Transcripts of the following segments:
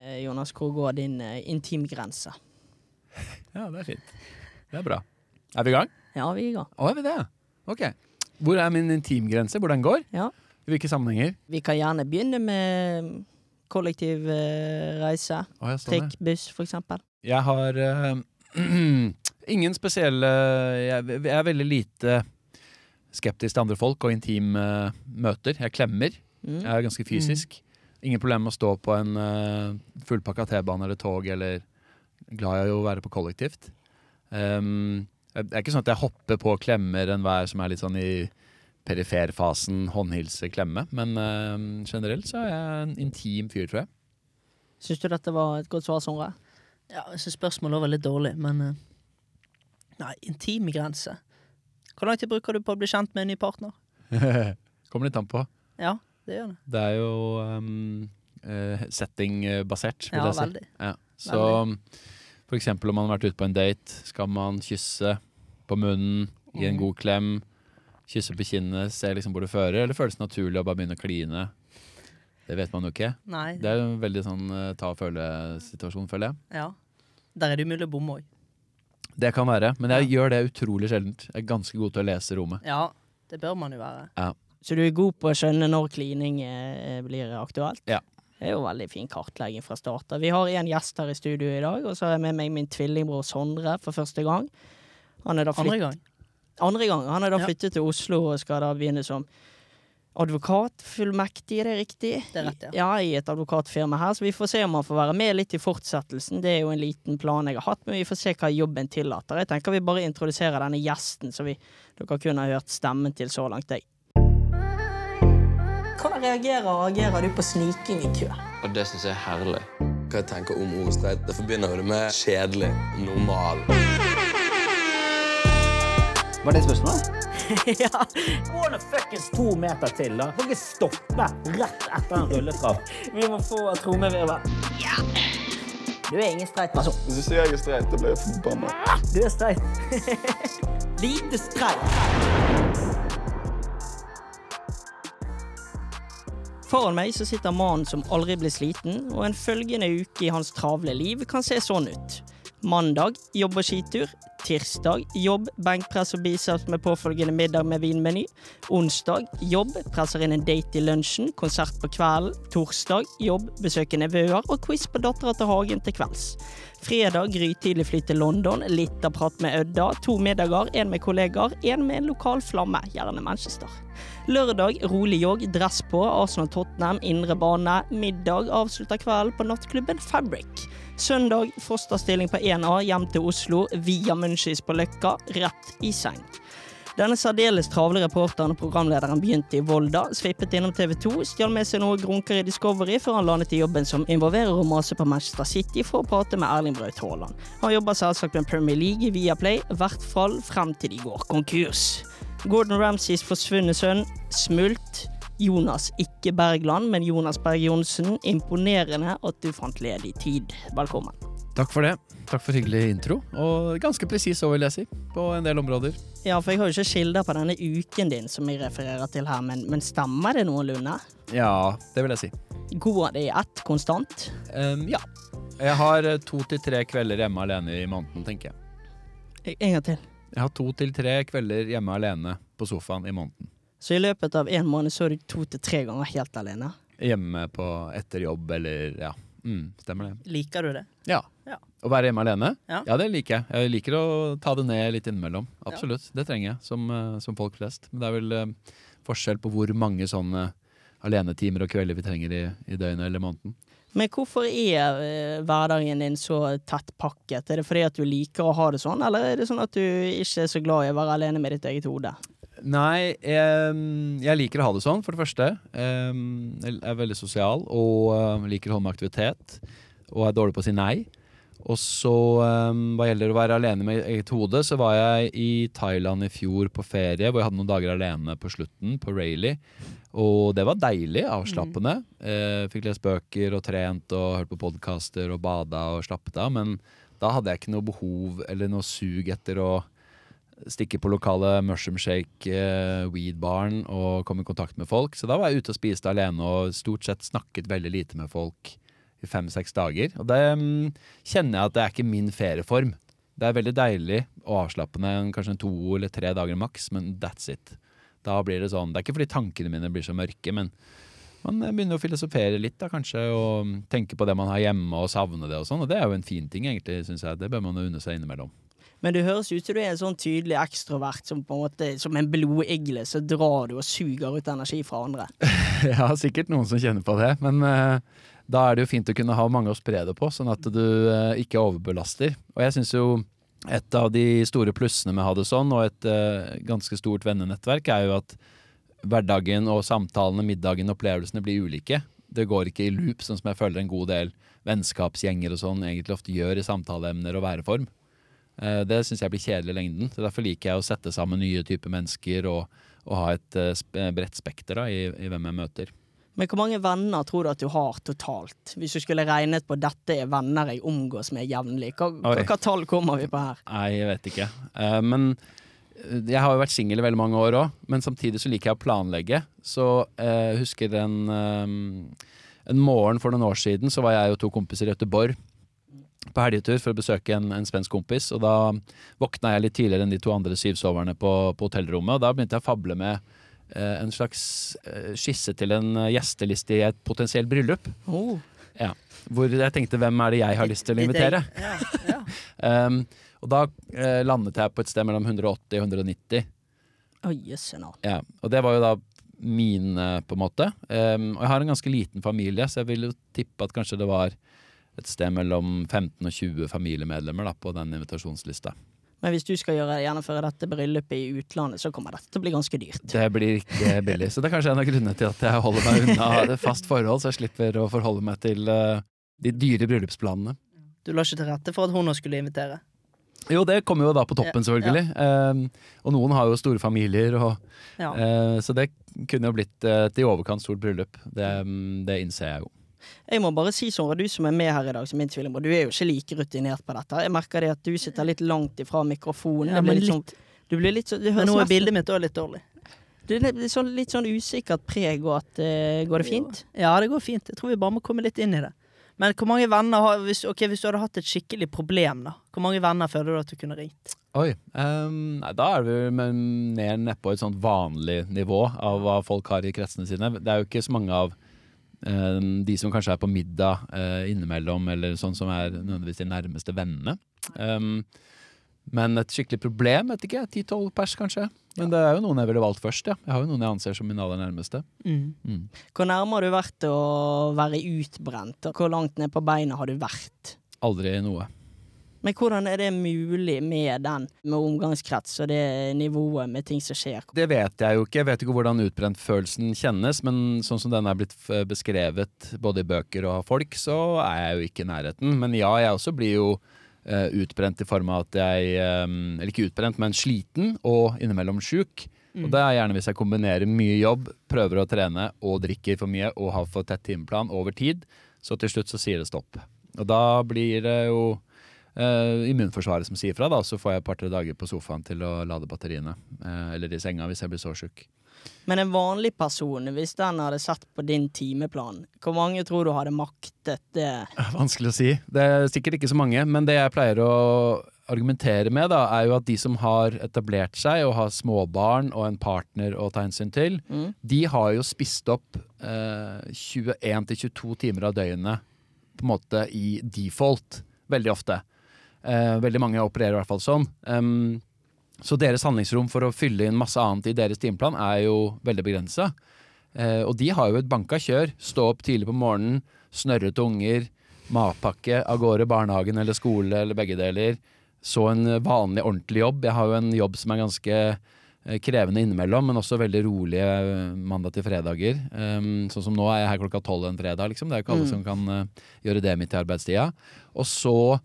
Eh, Jonas, hvor går din eh, intimgrense? Ja, det er fint. Det er bra. Er vi i gang? Ja, vi er i gang. Å, er vi det? Ok. Hvor er min intimgrense? Hvor den går? Ja. I hvilke sammenhenger? Vi kan gjerne begynne med kollektiv uh, reise. Ja. Trikk, buss, for eksempel. Jeg har uh, ingen spesielle jeg, jeg er veldig lite skeptisk til andre folk og intime møter. Jeg klemmer. Mm. Jeg er ganske fysisk. Ingen problem med å stå på en uh, fullpakka T-bane eller tog, eller glad i å være på kollektivt. Um, det er ikke sånn at jeg hopper på klemmer enhver som er litt sånn i periferfasen, håndhilse, klemme. Men uh, generelt så er jeg en intim fyr, tror jeg. Syns du dette var et godt svar, Sondre? Ja, jeg syns spørsmålet var litt dårlig, men uh, Nei, intime grense. Hvor lang tid bruker du på å bli kjent med en ny partner? Kommer litt an på. Ja, det gjør det. Det er jo um, settingbasert, setting-basert, vil Ja, jeg si. veldig. Ja. Så for eksempel om man har vært ute på en date, skal man kysse på munnen, gi en Mhm. god klem, kysse på kinnet, se liksom hvor det fører, eller føles det naturlig å bare begynne å kline? Det vet man jo ikke. Nei, Det er jo en veldig sånn eh, ta og føle-situasjon, føler jeg. ja. Der er det umulig å bomme òg. Det kan være, men jeg gjør det utrolig sjeldent. Jeg er ganske god til å lese rommet. Ja, det bør man jo være. Så du er god på å skjønne når klining eh, blir aktuelt? Ja. Det er jo veldig fin kartlegging fra start. av. Vi har en gjest her i studio i dag, og så har jeg med meg min tvillingbror Sondre for første gang. Han er da Andre gang. Andre gang. Han er da Ja. flyttet til Oslo og skal da begynne som advokatfullmektig, er det riktig? Det er rett, ja. Ja, i et advokatfirma her, så vi får se om han får være med litt i fortsettelsen. Det er jo en liten plan jeg har hatt, men vi får se hva jobben tillater. Jeg tenker vi bare introduserer denne gjesten, så vi, dere kun har hørt stemmen til så langt. Jeg. Reagerer og agerer du på sniking i kø? Og det syns jeg er herlig. Hva jeg tenker om ordet streit? Det forbinder jo det med kjedelig, normal. Var det spørsmålet? ja. Gå nå fuckings to meter til, da. Får ikke stoppe rett etter en rulletrapp. Vi må få trommevirvel. Ja. Du er ingen streit person. Hvis du sier jeg er streit, da blir jeg forbanna. Du er streit. Lite streit. Foran meg så sitter mannen som aldri blir sliten, og en følgende uke i hans travle liv kan se sånn ut. Mandag jobb og skitur. Tirsdag jobb, benkpress og biceps med påfølgende middag med vinmeny. Onsdag jobb, presser inn en date i lunsjen, konsert på kvelden. Torsdag jobb, besøker nevøer og quiz på Dattera til Hagen til kvelds. Fredag grytidlig fly til London, litt av prat med Ødda, to middager, en med kollegaer, en med en lokal flamme, gjerne Manchester. Lørdag rolig jogg, dress på, Arsenal-Tottenham, indre bane, middag, avslutter kvelden på nattklubben Fabric. Søndag fosterstilling på 1A hjem til Oslo via Munchies på Løkka, rett i seng. Denne særdeles travle reporteren og programlederen begynte i Volda, svippet innom TV 2, stjal med seg noe grunker i Discovery før han landet i jobben som involverer å mase på Manchester City for å prate med Erling Braut Haaland. Han jobber selvsagt med Premier League via Play, i hvert fall frem til de går konkurs. Gordon Ramsays forsvunne sønn, Smult. Jonas, ikke Bergland, men Jonas Berg Johnsen. Imponerende at du fant ledig tid. Velkommen. Takk for det. Takk for hyggelig intro. Og ganske presis òg, vil jeg si. På en del områder. Ja, for jeg har jo ikke kilder på denne uken din som jeg refererer til her, men, men stemmer det noenlunde? Ja, det vil jeg si. Går det i ett konstant? Um, ja. Jeg har to til tre kvelder hjemme alene i måneden, tenker jeg. En gang til. Jeg har to til tre kvelder hjemme alene på sofaen i måneden. Så i løpet av en måned så er du to til tre ganger helt alene? Hjemme på etter jobb eller ja. Mm, stemmer det. Liker du det? Ja. Ja. Å være hjemme alene? Ja. ja. det liker jeg. Jeg liker å ta det ned litt innimellom. Absolutt. Det trenger jeg, som, eh, som folk flest. Men det er vel uh, forskjell på hvor mange sånne alenetimer og kvelder vi trenger i, i døgnet eller måneden. Men hvorfor er eh, hverdagen din så tett pakket? Er det fordi at du liker å ha det sånn, eller er det sånn at du ikke er så glad i å være alene med ditt eget hode? Nei, jeg, jeg liker å ha det sånn, for det første. Jeg er veldig sosial og liker å holde med aktivitet. Og er dårlig på å si nei. Og så, hva gjelder å være alene med eget hode, så var jeg i Thailand i fjor på ferie, hvor jeg hadde noen dager alene på slutten, på Rayleigh. Og det var deilig, avslappende. Eh, fikk lest bøker og trent og hørt på podkaster og bada og slappet av. Men da hadde jeg ikke noe behov eller noe sug etter å stikke på lokale mushroom shake eh, weed-baren og komme i kontakt med folk. Så da var jeg ute og spiste alene og stort sett snakket veldig lite med folk i fem-seks dager. Og det mm, kjenner jeg at det er ikke min ferieform. Det er veldig deilig og avslappende, kanskje to eller tre dager maks, men that's it. Da blir det sånn, Det er ikke fordi tankene mine blir så mørke, men man begynner å filosofere litt, da kanskje, og tenke på det man har hjemme og savne det og sånn. Og det er jo en fin ting, egentlig, syns jeg. Det bør man unne seg innimellom. Men det høres ut som du er en sånn tydelig ekstrovert, som på en måte som en blodigle, så drar du og suger ut energi fra andre. Ja, sikkert noen som kjenner på det, men uh, da er det jo fint å kunne ha mange å spre det på, sånn at du uh, ikke overbelaster. Og jeg syns jo et av de store plussene med å ha det sånn, og et uh, ganske stort vennenettverk, er jo at hverdagen og samtalene, middagen, og opplevelsene blir ulike. Det går ikke i loop, sånn som jeg føler en god del vennskapsgjenger og sånn egentlig ofte gjør i samtaleemner og væreform. Eh, Det syns jeg blir kjedelig i lengden. Så Derfor liker jeg å sette sammen nye typer mennesker og, og ha et eh, bredt spekter da, i, i hvem jeg møter. Men hvor mange venner tror du at du har totalt? Hvis du skulle regnet på dette er venner jeg omgås med jevnlig, hva, hva, hva tall kommer vi på her? Nei, jeg vet ikke. Eh, men eh, jeg har jo vært singel i veldig mange år òg, men samtidig så liker jeg å planlegge. Så eh, jeg husker en, eh, en morgen for noen år siden så var jeg og to kompiser i Göteborg på helgetur for å besøke en, en svensk kompis. Og da våkna jeg litt tidligere enn de to andre syvsoverne på, på hotellrommet. Og da begynte jeg å fable med eh, en slags eh, skisse til en eh, gjesteliste i et potensielt bryllup. Oh. Ja. Hvor jeg tenkte hvem er det jeg har lyst til å invitere? Ja, ja. Um, og da eh, landet jeg på et sted mellom 180 og 190. Oh, yes, no. Ja, og det var jo da mine, på en måte. Um, og jeg har en ganske liten familie, så jeg vil jo tippe at kanskje det var et sted mellom 15 og 20 familiemedlemmer da, på den invitasjonslista. Men hvis du skal gjøre, gjennomføre dette bryllupet i utlandet, så kommer dette til å bli ganske dyrt. Det blir ikke billig, så det er kanskje en av grunnene til at jeg holder meg unna det fast forhold, så jeg slipper å forholde meg til eh, de dyre bryllupsplanene. Du la ikke til rette for at hun også skulle invitere. Jo, det kommer jo da på toppen, selvfølgelig. Um, og noen har jo store familier, og, Ja. eh, så det kunne jo blitt et i overkant stort bryllup. Det, mm, det innser jeg jo. Jeg må bare si, Sondre, du som er med her i dag som min tvillingbror, du er jo ikke like rutinert på dette. Jeg merker det at du sitter litt langt ifra mikrofonen. Ja, men litt sånn, du blir litt sånn Men nå er bildet mitt òg litt dårlig. Det er litt sånn, litt sånn usikkert preg, og at uh, Går det fint? Ja, det går fint. Jeg tror vi bare må komme litt inn i det. Men hvor mange venner har hvis, ok, hvis du hadde hatt et skikkelig problem, da? Hvor mange venner føler du at du kunne ringt? Oi. Um, nei, da er vi men mer nedpå et sånt vanlig nivå av hva folk har i kretsene sine. Det er jo ikke så mange av de som kanskje er på middag eh, innimellom, eller sånn som er nødvendigvis de nærmeste vennene. Um, men et skikkelig problem, vet ikke jeg. 10-12 pers, kanskje. Men det er jo noen jeg ville valgt først, ja. Jeg har jo noen jeg anser som min aller nærmeste. Mm. Mm. Hvor nærme har du vært å være utbrent? Hvor langt ned på beina har du vært? Aldri noe. Men hvordan er det mulig med den, med omgangskrets og det nivået med ting som skjer? Det vet jeg jo ikke. Jeg vet ikke hvordan utbrentfølelsen kjennes, men sånn som den er blitt beskrevet både i bøker og av folk, så er jeg jo ikke i nærheten. Men ja, jeg også blir jo eh, utbrent i form av at jeg eh, Eller ikke utbrent, men sliten og innimellom sjuk. Og det er gjerne hvis jeg kombinerer mye jobb, prøver å trene og drikker for mye og har for tett timeplan over tid, så til slutt så sier det stopp. Og da blir det jo eh, immunforsvaret som sier fra, da, så får jeg et par-tre dager på sofaen til å lade batteriene. Uh, eller i senga hvis jeg blir så sjuk. Men en vanlig person, hvis den hadde sett på din timeplan, hvor mange tror du hadde maktet det? Vanskelig å si. Det er sikkert ikke så mange, men det jeg pleier å argumentere med, da, er jo at de som har etablert seg og har småbarn og en partner å ta hensyn til, Mm. de har jo spist opp eh, 21-22 timer av døgnet på en måte i default, veldig ofte. Eh, veldig mange opererer i hvert fall sånn. Um, så deres handlingsrom for å fylle inn masse annet i deres timeplan er jo veldig begrensa. Eh, og de har jo et banka kjør. Stå opp tidlig på morgenen, snørre til unger, matpakke, av gårde barnehagen eller skole eller begge deler. Så en vanlig, ordentlig jobb. Jeg har jo en jobb som er ganske eh, krevende innimellom, men også veldig rolig eh, mandag til fredager. Um, sånn som nå er jeg her klokka tolv en fredag, liksom. Det er jo ikke alle Mm. som kan uh, gjøre det midt i arbeidstida. Og så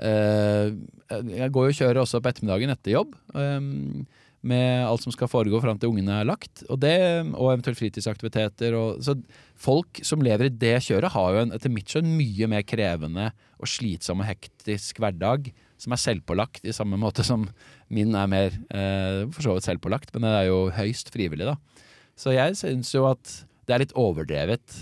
Jeg går jo og kjører også på ettermiddagen etter jobb. um, med alt som skal foregå fram til ungene er lagt, og, det, og eventuelt fritidsaktiviteter. Og, så folk som lever i det kjøret, har jo en, etter mitt skjønn mye mer krevende og slitsom og hektisk hverdag, som er selvpålagt, i samme måte som min er mer eh, for så vidt selvpålagt, men det er jo høyst frivillig, da. Så jeg syns jo at det er litt overdrevet,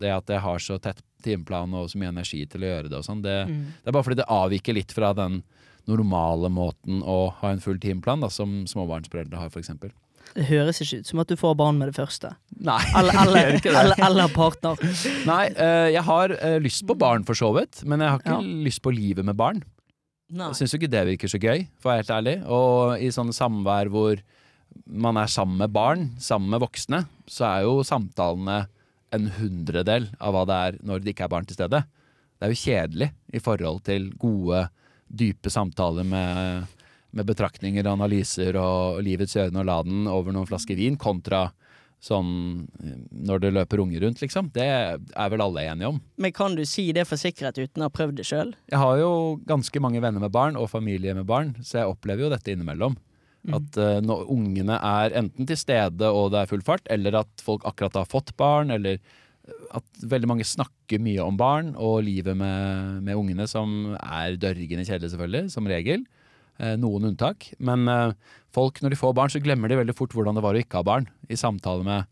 det at jeg har så tett timeplan og så mye energi til å gjøre det og sånn. Det, Mm. det er bare fordi det avviker litt fra den normale måten å ha en full timeplan da, som småbarnsforeldre har, f.eks. Det høres ikke ut som at du får barn med det første. Nei, Eller, eller, eller, eller partner. Nei, eh, jeg har eh, lyst på barn for så vidt, men jeg har ikke Ja. lyst på livet med barn. Nei. Jeg syns jo ikke det virker så gøy, for å være helt ærlig. Og i sånne samvær hvor man er sammen med barn, sammen med voksne, så er jo samtalene en hundredel av hva det er når det ikke er barn til stede. Det er jo kjedelig i forhold til gode, dype samtaler med, med betraktninger og analyser og livets gjøren og laden over noen flasker vin, kontra sånn eh, når det løper unger rundt, liksom. Det er vel alle enige om. Men kan du si det for sikkerhet uten å ha prøvd det sjøl? Jeg har jo ganske mange venner med barn, og familie med barn, så jeg opplever jo dette innimellom. At uh, når ungene er enten til stede og det er full fart, eller at folk akkurat har fått barn, eller at veldig mange snakker mye om barn og livet med, med ungene, som er dørgende kjedelig, selvfølgelig, som regel. Eh, noen unntak. Men eh, folk, når de får barn, så glemmer de veldig fort hvordan det var å ikke ha barn, i samtale med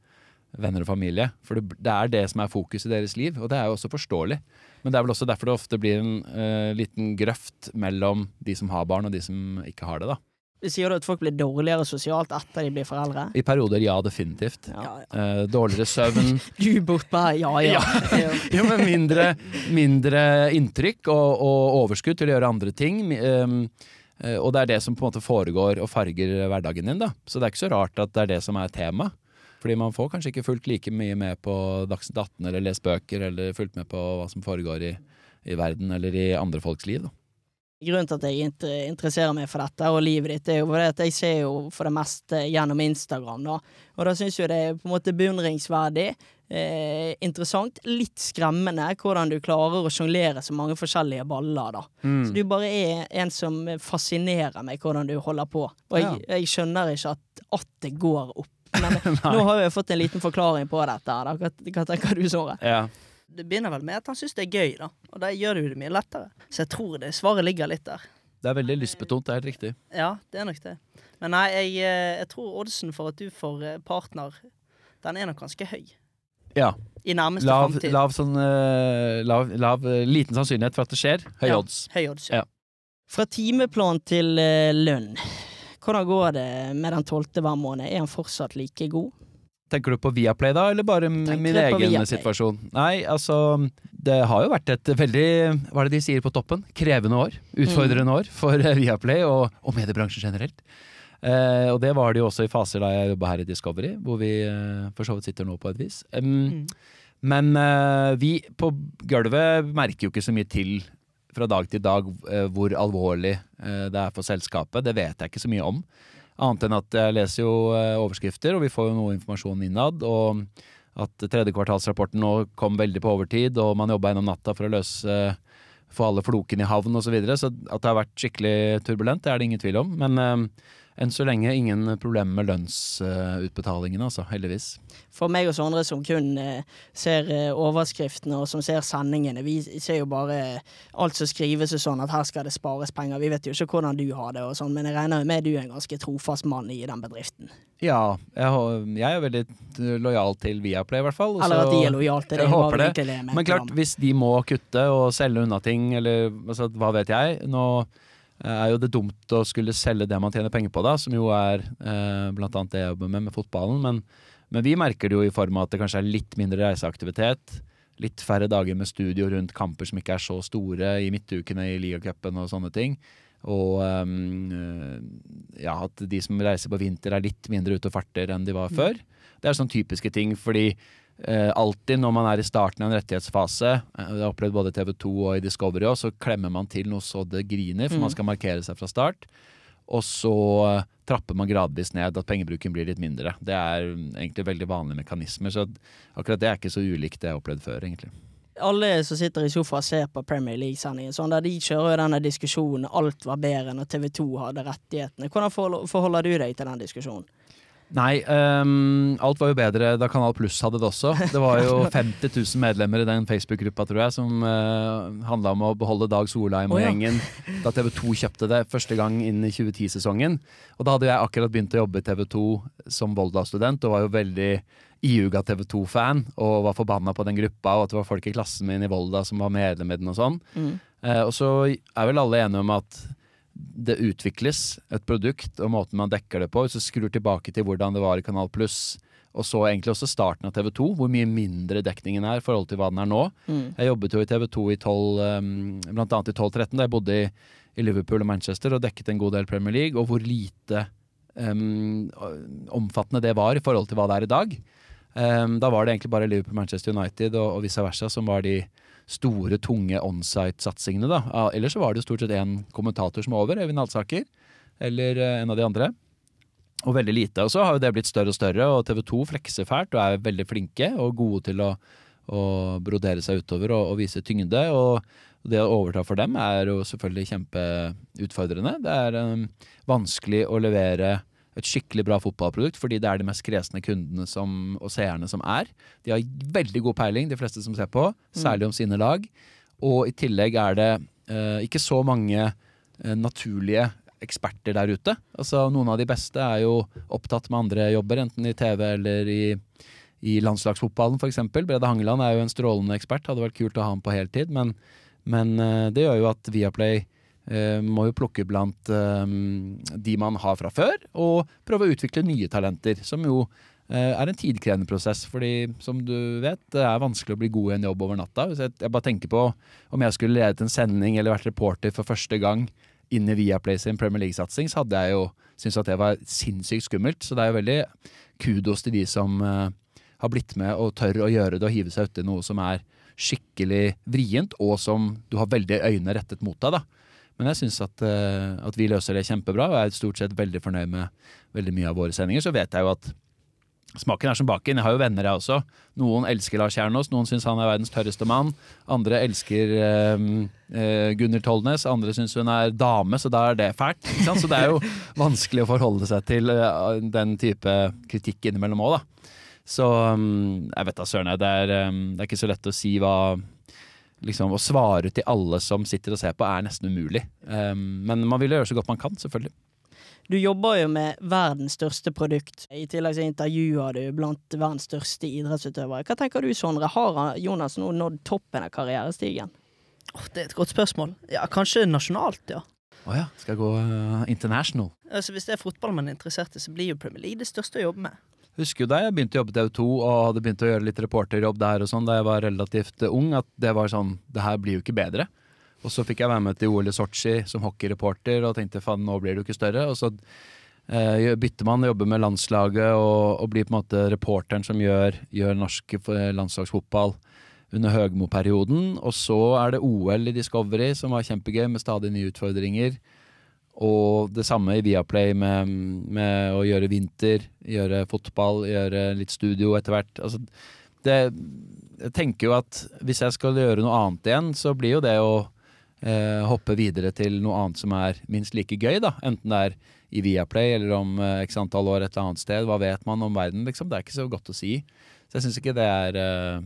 venner og familie. For det, det er det som er fokus i deres liv, og det er jo også forståelig. Men det er vel også derfor det ofte blir en eh, liten grøft mellom de som har barn, og de som ikke har det, da. Sier du at folk blir dårligere sosialt etter de blir foreldre? I perioder, ja, definitivt. Ja. Eh, dårligere søvn. Du bort meg, ja, ja. ja. jo, men mindre, mindre inntrykk og, og overskudd til å gjøre andre ting. Ehm, eh, og det er det som på en måte foregår og farger hverdagen din. da. Så det er ikke så rart at det er det som er tema. Fordi man får kanskje ikke fulgt like mye med på Dagsnytt 18 eller lest bøker eller fulgt med på hva som foregår i, i verden eller i andre folks liv. da. Grunnen til at jeg interesserer meg for dette og livet ditt, er jo fordi at jeg ser jo for det meste gjennom Instagram, da. Og da syns jeg det er på en måte beundringsverdig, eh, interessant, litt skremmende hvordan du klarer å sjonglere så mange forskjellige baller, da. Så du bare er en som fascinerer meg, hvordan du holder på. Og jeg, jeg skjønner ikke at, at det går opp. Men nå har jeg fått en liten forklaring på dette. da. Hva, hva tenker du, Såre? Ja. Det begynner vel med at han syns det er gøy, da. Og da gjør det jo det mye lettere. Så jeg tror det svaret ligger litt der. Det er veldig lystbetont, det er helt riktig. Ja, det er nok det. Men nei, jeg, eh, jeg tror oddsen for at du får eh, partner, den er nok ganske høy. Ja. I nærmeste Lav, framtid. lav sånn eh, lav, lav, Liten sannsynlighet for at det skjer. Høy Ja, odds. Høy odds, ja. Ja. Fra timeplan til lønn. Hvordan går det med den tolvte hver måned? Er han fortsatt like god? Tenker du på Viaplay da, eller bare min egen situasjon? Nei, altså Det har jo vært et veldig Hva er det de sier på toppen? Krevende år. Utfordrende år for Viaplay og, og mediebransjen generelt. Eh, og det var det jo også i faser da jeg jobba her i Discovery, hvor vi eh, for så vidt sitter nå på et vis. Um, Mm. Men eh, vi på gulvet merker jo ikke så mye til fra dag til dag eh, hvor alvorlig eh, det er for selskapet. Det vet jeg ikke så mye om. Annet enn at jeg leser jo eh, overskrifter, og vi får jo noe informasjon innad. Og at tredjekvartalsrapporten nå kom veldig på overtid, og man jobba gjennom natta for å løse få alle flokene i havn osv. Så, videre. så at det har vært skikkelig turbulent, det er det ingen tvil om. Men eh, enn så lenge ingen problemer med lønnsutbetalingene, altså. Heldigvis. For meg og Sondre som kun eh, ser eh, overskriftene og som ser sendingene, vi ser jo bare alt som skrives og sånn, at her skal det spares penger. Vi vet jo ikke hvordan du har det og sånn, men jeg regner med du er en ganske trofast mann i den bedriften. Ja, jeg, jeg er veldig lojal til Viaplay, i hvert fall. Eller at de er lojale til det. Jeg håper det. det Men klart, hvis de må kutte og selge unna ting, eller altså, hva vet jeg Nå eh, er jo det dumt å skulle selge det man tjener penger på, da, som jo er eh, blant annet det jeg jobber med med fotballen. Men, men vi merker det jo i form av at det kanskje er litt mindre reiseaktivitet. Litt færre dager med studio rundt kamper som ikke er så store, i midtukene i ligacupen og sånne ting. Og um, ja, at de som reiser på vinter er litt mindre ute og farter enn de var før. Det er sånne typiske ting, fordi eh, alltid når man er i starten av en rettighetsfase, eh, jeg har opplevd både TV 2 og i Discovery òg, så klemmer man til noe så det griner, for man skal markere seg fra start. Og så eh, trapper man gradvis ned, at pengebruken blir litt mindre. Det er mm, egentlig veldig vanlige mekanismer, så akkurat det er ikke så ulikt det jeg har opplevd før, egentlig. Alle som sitter i sofa og ser på Premier League-sendingen, sånn, der de kjører jo denne diskusjonen alt var bedre når TV 2 hadde rettighetene. Hvordan forholder du deg til den diskusjonen? Nei, um, alt var jo bedre da Kanal Pluss hadde det også. Det var jo 50 000 medlemmer i den Facebook-gruppa, tror jeg, som uh, handla om å beholde Dag Solheim og oh, ja. gjengen da TV 2 kjøpte det første gang inn i 2010-sesongen. Og da hadde jeg akkurat begynt å jobbe i TV 2 som Volda-student og var jo veldig iuga TV 2-fan og var forbanna på den gruppa og at det var folk i klassen min i Volda som var medlem i den og sånn. Mm. Uh, og så er vel alle enige om at det utvikles et produkt og måten man dekker det på. Hvis du skrur tilbake til hvordan det var i Kanal Pluss, og så egentlig også starten av TV 2, hvor mye mindre dekningen er i forhold til hva den er nå. Mm. Jeg jobbet jo i TV 2 i 12, um, blant annet i 12-13, da jeg bodde i, i Liverpool og Manchester og dekket en god del Premier League, og hvor lite um, omfattende det var i forhold til hva det er i dag. Um, da var det egentlig bare Liverpool, Manchester United og, og vice versa som var de store, tunge onsite-satsingene. da. Ellers så var det stort sett én kommentator som var over, Øyvind Halsaker, eller eh, en av de andre. Og veldig lite. Og så har jo det blitt større og større, og TV 2 flekser fælt og er veldig flinke og gode til å, å brodere seg utover og, og vise tyngde. Og det å overta for dem er jo selvfølgelig kjempeutfordrende. Det er um, vanskelig å levere et skikkelig bra fotballprodukt, fordi det er de mest kresne kundene som, og seerne som er. De har veldig god peiling, de fleste som ser på, særlig om sine lag. Og i tillegg er det eh, ikke så mange eh, naturlige eksperter der ute. Altså Noen av de beste er jo opptatt med andre jobber, enten i TV eller i, i landslagsfotballen f.eks. Brede Hangeland er jo en strålende ekspert, hadde vært kult å ha ham på heltid. Men, men eh, det gjør jo at Viaplay må jo plukke blant eh, de man har fra før, og prøve å utvikle nye talenter, som jo eh, er en tidkrevende prosess. Fordi som du vet, det er vanskelig å bli god i en jobb over natta. Hvis jeg, jeg bare tenker på om jeg skulle ledet en sending eller vært reporter for første gang inn i Viaplay sin Premier League-satsing, så hadde jeg jo syntes at det var sinnssykt skummelt. Så det er jo veldig kudos til de som eh, har blitt med og tør å gjøre det og hive seg uti noe som er skikkelig vrient, og som du har veldig øyne rettet mot deg. da. Men jeg syns at, eh, at vi løser det kjempebra, og jeg er stort sett veldig fornøyd med veldig mye av våre sendinger. Så vet jeg jo at smaken er som baken. Jeg har jo venner, jeg også. Noen elsker Lars Kjernås, noen syns han er verdens tørreste mann. Andre elsker eh, eh, Gunnhild Tollnes, andre syns hun er dame, så da er det fælt. Så det er jo vanskelig å forholde seg til eh, den type kritikk innimellom òg, da. Så um, jeg vet da søren. Det er, det er ikke så lett å si hva liksom, Å svare til alle som sitter og ser på, er nesten umulig. Um, men man vil jo gjøre så godt man kan, selvfølgelig. Du jobber jo med verdens største produkt. I tillegg så intervjuer du blant verdens største idrettsutøvere. Hva tenker du, Sondre? Har Jonas nå nådd toppen av karrierestigen? Oh, det er et godt spørsmål. Ja, Kanskje nasjonalt, ja. Å ja, skal jeg gå uh, international? Altså, hvis det er fotball man er interessert i, så blir jo Premier League det største å jobbe med. Husker jo da jeg begynte å jobbe i TV 2 og hadde begynt å gjøre litt reporterjobb der og sånn da jeg var relativt ung, at det var sånn Det her blir jo ikke bedre. Og så fikk jeg være med til OL i Sotsji som hockeyreporter og tenkte faen, nå blir jo ikke større. Og så eh, bytter man, jobber med landslaget og, og blir på en måte reporteren som gjør, gjør norsk eh, landslagsfotball under Høgmo-perioden. Og så er det OL i Discovery, som var kjempegøy, med stadig nye utfordringer. Og det samme i Viaplay med, med å gjøre vinter, gjøre fotball, gjøre litt studio etter hvert. Altså, det, jeg tenker jo at hvis jeg skal gjøre noe annet igjen, så blir jo det å eh, hoppe videre til noe annet som er minst like gøy, da. Enten det er i Viaplay eller om eh, x antall år et eller annet sted. Hva vet man om verden, liksom? Det er ikke så godt å si. Så jeg syns ikke det er eh,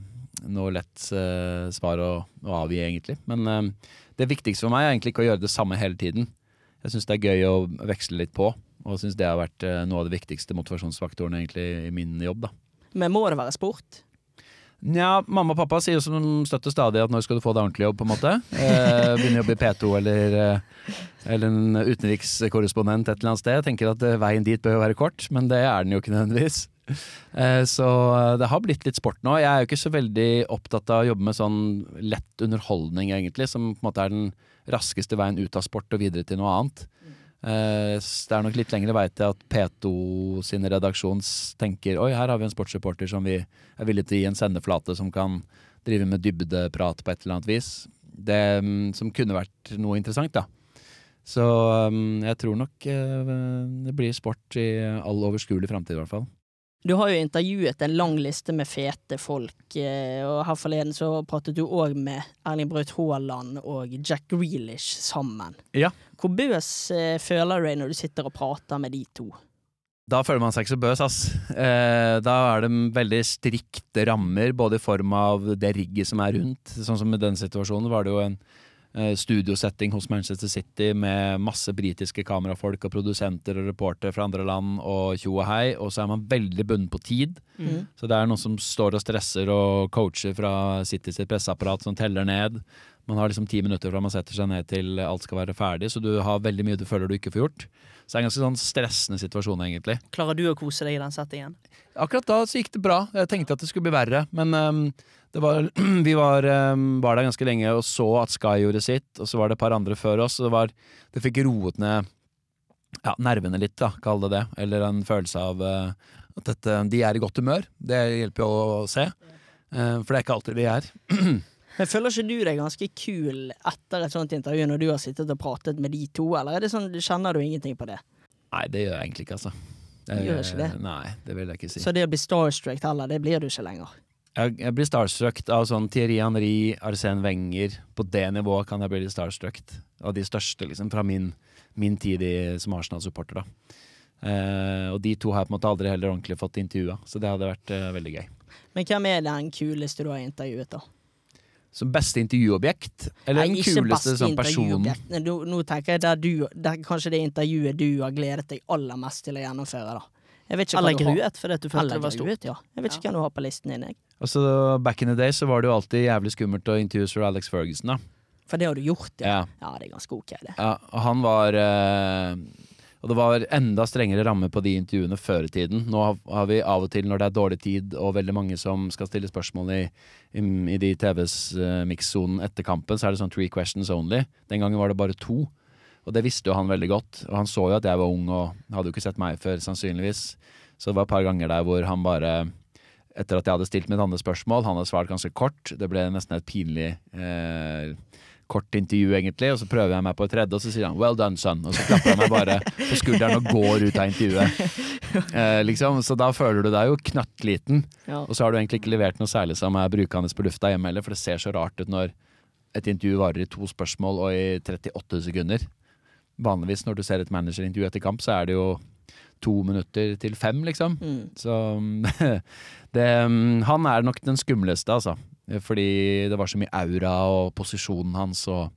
noe lett eh, svar å, å avgi, egentlig. Men eh, det viktigste for meg er egentlig ikke å gjøre det samme hele tiden. Jeg syns det er gøy å veksle litt på, og syns det har vært eh, noe av det viktigste motivasjonsfaktoren egentlig i min jobb, da. Men må det være sport? Nja, mamma og pappa sier jo som støtter stadig at når skal du få deg ordentlig jobb, på en måte. Eh, begynne å jobbe i P2 eller, eh, eller en utenrikskorrespondent et eller annet sted. Jeg tenker at eh, veien dit bør jo være kort, men det er den jo ikke nødvendigvis. Eh, så det har blitt litt sport nå. Jeg er jo ikke så veldig opptatt av å jobbe med sånn lett underholdning, egentlig, som på en måte er den raskeste veien ut av sport og videre til noe annet. Uh, Det er nok litt lengre vei til at P2 sin redaksjon tenker Oi, her har vi en sportsreporter som vi er villig til å gi en sendeflate som kan drive med dybdeprat på et eller annet vis. Det um, som kunne vært noe interessant, da. Så um, jeg tror nok uh, det blir sport i all overskuelig framtid, i hvert fall. Du har jo intervjuet en lang liste med fete folk, eh, og her forleden så pratet du òg med Erling Braut Haaland og Jack Grealish sammen. Ja. Hvor bøs eh, føler du deg når du sitter og prater med de to? Da føler man seg ikke så bøs, ass. Eh, da er det veldig strikte rammer, både i form av det rigget som er rundt. Sånn som i den situasjonen var det jo en studiosetting hos Manchester City med masse britiske kamerafolk og produsenter og reportere fra andre land og tjo og hei, og så er man veldig bundet på tid. Mm. Så det er noen som står og stresser og coacher fra City sitt presseapparat som teller ned. Man har liksom ti minutter fra man setter seg ned til alt skal være ferdig, så du har veldig mye du føler du ikke får gjort. Så det er en ganske sånn stressende situasjon, egentlig. Klarer du å kose deg i den settingen? Akkurat da så gikk det bra. Jeg tenkte at det skulle bli verre, men um, det var, vi var, um, var der ganske lenge og så at Sky gjorde sitt, og så var det et par andre før oss. og det, var, det fikk roet ned ja, nervene litt, da, kall det det. Eller en følelse av uh, at dette, de er i godt humør. Det hjelper jo å se. uh, for det er ikke alltid de er. Men Føler ikke du deg ganske kul etter et sånt intervju når du har sittet og pratet med de to, eller er det sånn, kjenner du ingenting på det? Nei, det gjør jeg egentlig ikke, altså. Gjør ikke det? Nei, det vil jeg ikke si. Så det å bli starstruck heller, det blir du ikke lenger. Jeg, jeg blir starstruck av sånn Thierry Henry, Arsène Wenger. På det nivået kan jeg bli litt starstruck. Av de største, liksom, fra min, min tid i, som Arsenal-supporter, da. Eh, og de to har jeg på en måte aldri heller ordentlig fått intervjua, så det hadde vært eh, veldig gøy. Men hvem er den kuleste du har intervjuet, da? Som beste intervjuobjekt? Eller den kuleste sånn personen? Nå, nå tenker jeg der du, der kanskje det intervjuet du har gledet deg aller mest til å gjennomføre, da. Jeg vet ikke Eller gruet, fordi du følte det var stort. ja. Jeg vet ikke hvem du har på listen din, jeg. Altså, back in the day så var det jo alltid jævlig skummelt å intervjue sir Alex Ferguson, da. For det har du gjort, ja. Ja. Ja, det er ganske ok, det. Ja, og han var eh, Og det var enda strengere rammer på de intervjuene før i tiden. Nå har, vi av og til, når det er dårlig tid og veldig mange som skal stille spørsmål i, i, i de TVs uh, mikssonen etter kampen, så er det sånn three questions only. Den gangen var det bare to. Og det visste jo han veldig godt. Og han så jo at jeg var ung og hadde jo ikke sett meg før, sannsynligvis. Så det var et par ganger der hvor han bare etter at jeg hadde stilt mitt andre spørsmål, han hadde svart ganske kort. Det ble nesten et pinlig eh, kort intervju, egentlig. Og så prøver jeg meg på et tredje, og så sier han 'well done, son'. Og så klapper han meg bare på skulderen og går ut av intervjuet. Eh, liksom. Så da føler du deg jo knøttliten. Ja. Og så har du egentlig ikke levert noe særlig som er brukende på lufta hjemme heller, for det ser så rart ut når et intervju varer i to spørsmål og i 38 sekunder. Vanligvis når du ser et managerintervju etter kamp, så er det jo to minutter til fem, liksom. Mm. Så det, Han er nok den skumleste, altså. Fordi det var så mye aura og posisjonen hans og,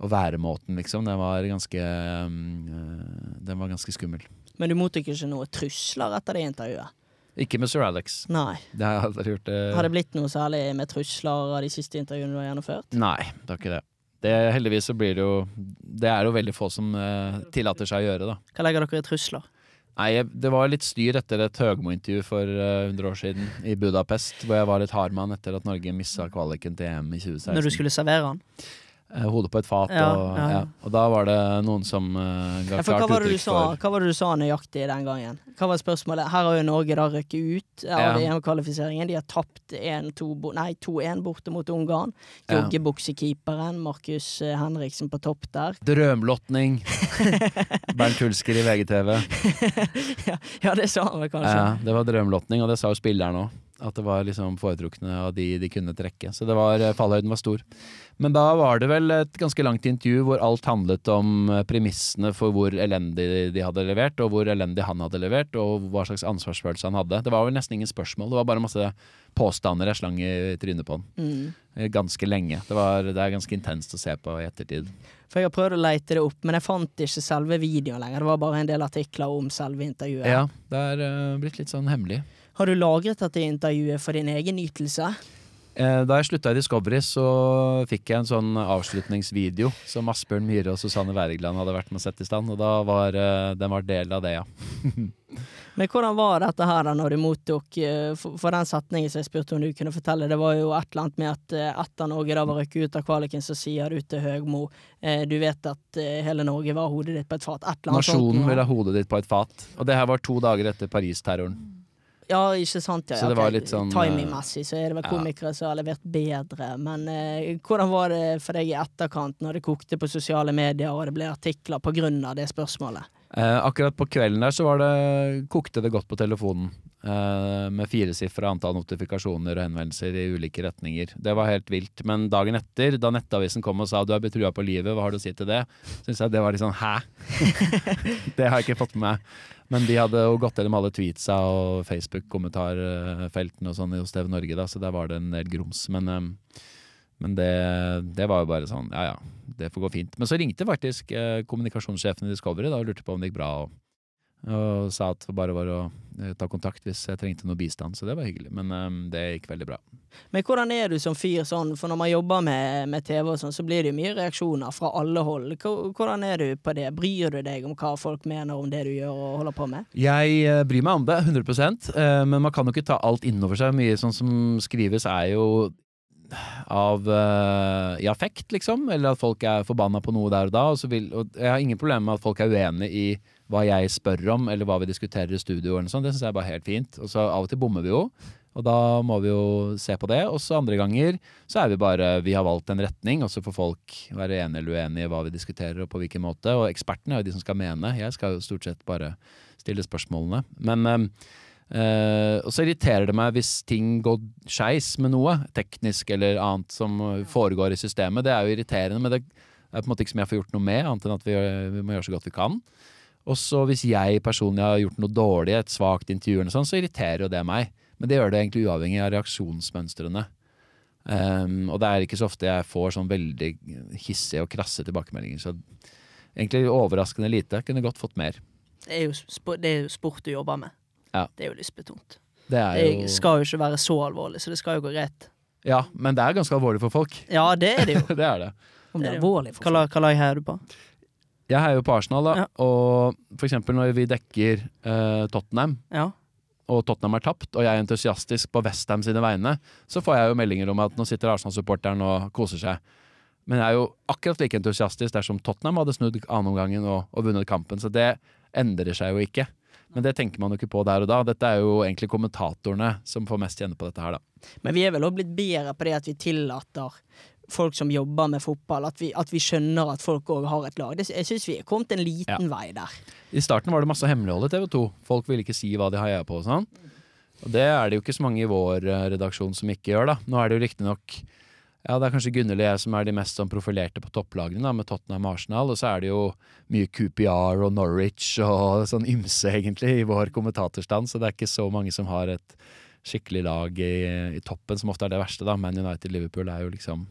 og væremåten, liksom. Den var ganske um, Den var ganske skummel. Men du mottok ikke noe trusler etter det intervjuet? Ikke med sir Alex. Nei. Det har jeg aldri gjort. Det. Har det blitt noe særlig med trusler av de siste intervjuene du har gjennomført? Nei, det har ikke det. det. Heldigvis så blir det jo Det er jo veldig få som eh, tillater seg å gjøre, da. Hva legger dere i trusler? Nei, det var litt styr etter et Høgmo-intervju for uh, 100 år siden i Budapest, hvor jeg var litt hard mann etter at Norge missa kvaliken til EM i 2016. Når du skulle servere den? Eh, Hodet på et fat, Ja, og, ja, ja. og da var det noen som eh, ga Ja, for hva klart var, det du uttrykk sa, for hva var det du sa nøyaktig den gangen? Hva var spørsmålet? Her har jo Norge da røkket ut av. EM-kvalifiseringen. De har tapt 1-2 bo- nei, 2-1 borte mot Ungarn. Ja. Joggebuksekeeperen Markus eh, Henriksen på topp der. Drømlotning! Bernt Hulsker i VGTV. ja, ja, det sa han vel kanskje. Ja, det var drømlotning, og det sa jo spilleren òg. At det var liksom foretrukne av de de kunne trekke. Så det var, eh, fallhøyden var stor. Men da var det vel et ganske langt intervju hvor alt handlet om eh, premissene for hvor elendig de hadde levert, og hvor elendig han hadde levert, og hva slags ansvarsfølelse han hadde. Det var vel nesten ingen spørsmål, det var bare masse påstander jeg slang i trynet på han. Mm. Ganske lenge. Det, var, det er ganske intenst å se på i ettertid. For jeg har prøvd å leite det opp, men jeg fant ikke selve videoen lenger. Det var bare en del artikler om selve intervjuet. Ja, det er eh, blitt litt sånn hemmelig. Har du lagret dette intervjuet for din egen nytelse? Eh, Da jeg slutta i Discovery, så fikk jeg en sånn avslutningsvideo som Asbjørn Myhre og Susanne Wergeland hadde vært med å sette i stand, og da var eh, den var del av det, ja. Men hvordan var dette her da når du mottok eh, For, den setningen som jeg spurte om du kunne fortelle, det var jo et eller annet med at etter Norge da var røkket ut av kvaliken, så sier du til Høgmo Du vet at hele Norge var hodet ditt på et fat. Et eller annet Nasjonen vil ha hodet ditt på et fat. Og det her var to dager etter Paris-terroren. Ja, ikke sant? Ja, Så det var litt sånn, Timingmessig så er det vel ja. komikere som har levert bedre, men eh, hvordan var det for deg i etterkant, når det kokte på sosiale medier og det ble artikler på grunn av det spørsmålet? Eh, akkurat på kvelden der så var det, kokte det godt på telefonen. Eh, med firesifra antall notifikasjoner og henvendelser i ulike retninger. Det var helt vilt. Men dagen etter, da Nettavisen kom og sa du er betrua på livet, hva har du å si til det? Syns jeg det var litt sånn hæ? det har jeg ikke fått med meg. Men de hadde jo gått gjennom alle tweetsa og Facebook-kommentarfeltene og sånn hos TV Norge, da, så der var det en del grums. Men, eh, men det, det var jo bare sånn, ja ja, det får gå fint. Men så ringte faktisk eh, kommunikasjonssjefen i Discovery da, og lurte på om det gikk bra. og og sa at det bare var å eh, ta kontakt hvis jeg trengte noe bistand. Så det var hyggelig. Men eh, det gikk veldig bra. Men hvordan er du som fyr sånn, for når man jobber med, med TV og sånn, så blir det jo mye reaksjoner fra alle hold. Hvordan er du på det? Bryr du deg om hva folk mener om det du gjør og holder på med? Jeg eh, bryr meg om det, 100 eh, men man kan jo ikke ta alt innover seg. Mye sånn som skrives er jo av uh, i affekt, liksom. Eller at folk er forbanna på noe der og da. Og, vil, og jeg har ingen problemer med at folk er uenig i hva jeg spør om, eller hva vi diskuterer i studio. Eller sånt. Det syns jeg er bare helt fint. Og så av og til bommer vi jo. Og da må vi jo se på det. Og så andre ganger så er vi bare Vi har valgt en retning, og så får folk være enige eller uenige i hva vi diskuterer og på hvilken måte. Og ekspertene er jo de som skal mene. Jeg skal jo stort sett bare stille spørsmålene. Men eh, eh, Og så irriterer det meg hvis ting går skeis med noe, teknisk eller annet som foregår i systemet. Det er jo irriterende, men det er på en måte ikke som jeg får gjort noe med, annet enn at vi, vi må gjøre så godt vi kan. Og så hvis jeg personlig har gjort noe dårlig, et svakt intervju, eller sånt, så irriterer jo det meg. Men det gjør det egentlig uavhengig av reaksjonsmønstrene. Um, og det er ikke så ofte jeg får sånn veldig hissige og krasse tilbakemeldinger. Så egentlig overraskende lite. Kunne godt fått mer. Det er jo, det er jo sport du jobber med. Ja. Det er jo lystbetont. Det er Det skal jo ikke være så alvorlig, så det skal jo gå greit. Ja, men det er ganske alvorlig for folk. Ja, det er det jo. det er det. Om det er alvorlig for lag- hva lag heier du på? Jeg heier jo på Arsenal, da. Ja. Og for eksempel når vi dekker uh, Tottenham, Ja. og Tottenham er tapt, og jeg er entusiastisk på Westham sine vegne, så får jeg jo meldinger om at nå sitter Arsenal-supporteren og koser seg. Men jeg er jo akkurat like entusiastisk dersom Tottenham hadde snudd annenomgangen og, og vunnet kampen, så det endrer seg jo ikke. Men det tenker man jo ikke på der og da. Dette er jo egentlig kommentatorene som får mest kjenne på dette her, da. Men vi er vel også blitt bedre på det at vi tillater folk som jobber med fotball, at vi, at vi skjønner at folk òg har et lag. Det, jeg syns vi er kommet en liten vei der. I starten var det masse hemmelighold i TV 2. Folk ville ikke si hva de heia på og sånn. Og det er det jo ikke så mange i vår eh, redaksjon som ikke gjør, da. Nå er det jo riktignok ja, det er kanskje Gunnhild og jeg som er de mest sånn profilerte på topplagene, da, med Tottenham Arsenal. Og så er det jo mye QPR og Norwich og sånn ymse, egentlig, i vår kommentatorstand. Så det er ikke så mange som har et skikkelig lag i, i toppen, som ofte er det verste, da. Man United Liverpool er jo liksom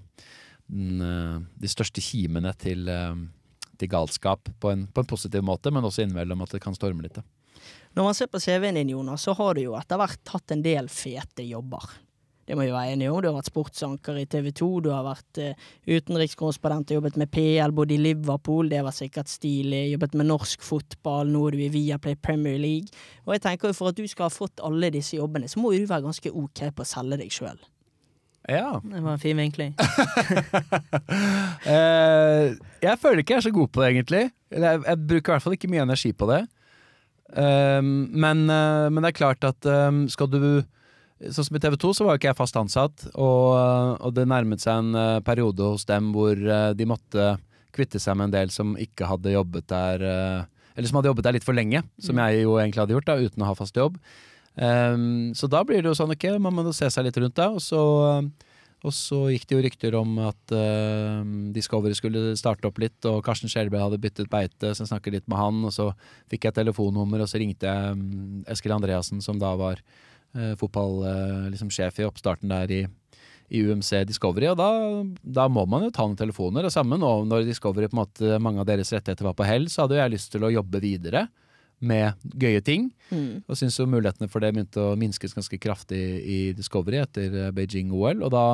den, eh, de største kimene til, eh, til galskap på en, på en positiv måte, men også innimellom at det kan storme litt. Da. Når man ser på CV-en din, Jonas, så har du jo etter hvert hatt en del fete jobber. Det må vi være enige om. Du har vært sportsanker i TV 2, du har vært uh, utenrikskorrespondent og jobbet med PL både i Liverpool, det var sikkert stilig. Jobbet med norsk fotball, nå er du i Viaplay Premier League. Og jeg tenker jo for at du skal ha fått alle disse jobbene, så må jo du være ganske ok på å selge deg sjøl. Ja. Det var en fin vinkling. uh, jeg føler ikke jeg er så god på det, egentlig. Jeg, jeg bruker i hvert fall ikke mye energi på det. Uh, men, uh, men det er klart at um, skal du Sånn som i TV 2 så var jo ikke jeg fast ansatt, og, og det nærmet seg en eh, periode hos dem hvor eh, de måtte kvitte seg med en del som ikke hadde jobbet der eh, Eller som hadde jobbet der litt for lenge, som jeg jo egentlig hadde gjort, da, uten å ha fast jobb. Um, så da blir det jo sånn, ok, man må se seg litt rundt da, og så og så gikk det jo rykter om at uh, Discovery skulle starte opp litt, og Karsten Skjelbred hadde byttet beite, så jeg snakket litt med han, og så fikk jeg telefonnummer, og så ringte jeg um, Eskil Andreassen, som da var fotballsjef liksom i oppstarten der i, i UMC Discovery, og da, da må man jo ta noen telefoner. Og samme nå når Discovery på en måte, mange av deres rettigheter var på hell, så hadde jo jeg lyst til å jobbe videre med gøye ting. Og syns jo mulighetene for det begynte å minskes ganske kraftig i Discovery etter eh, Beijing-OL. Og da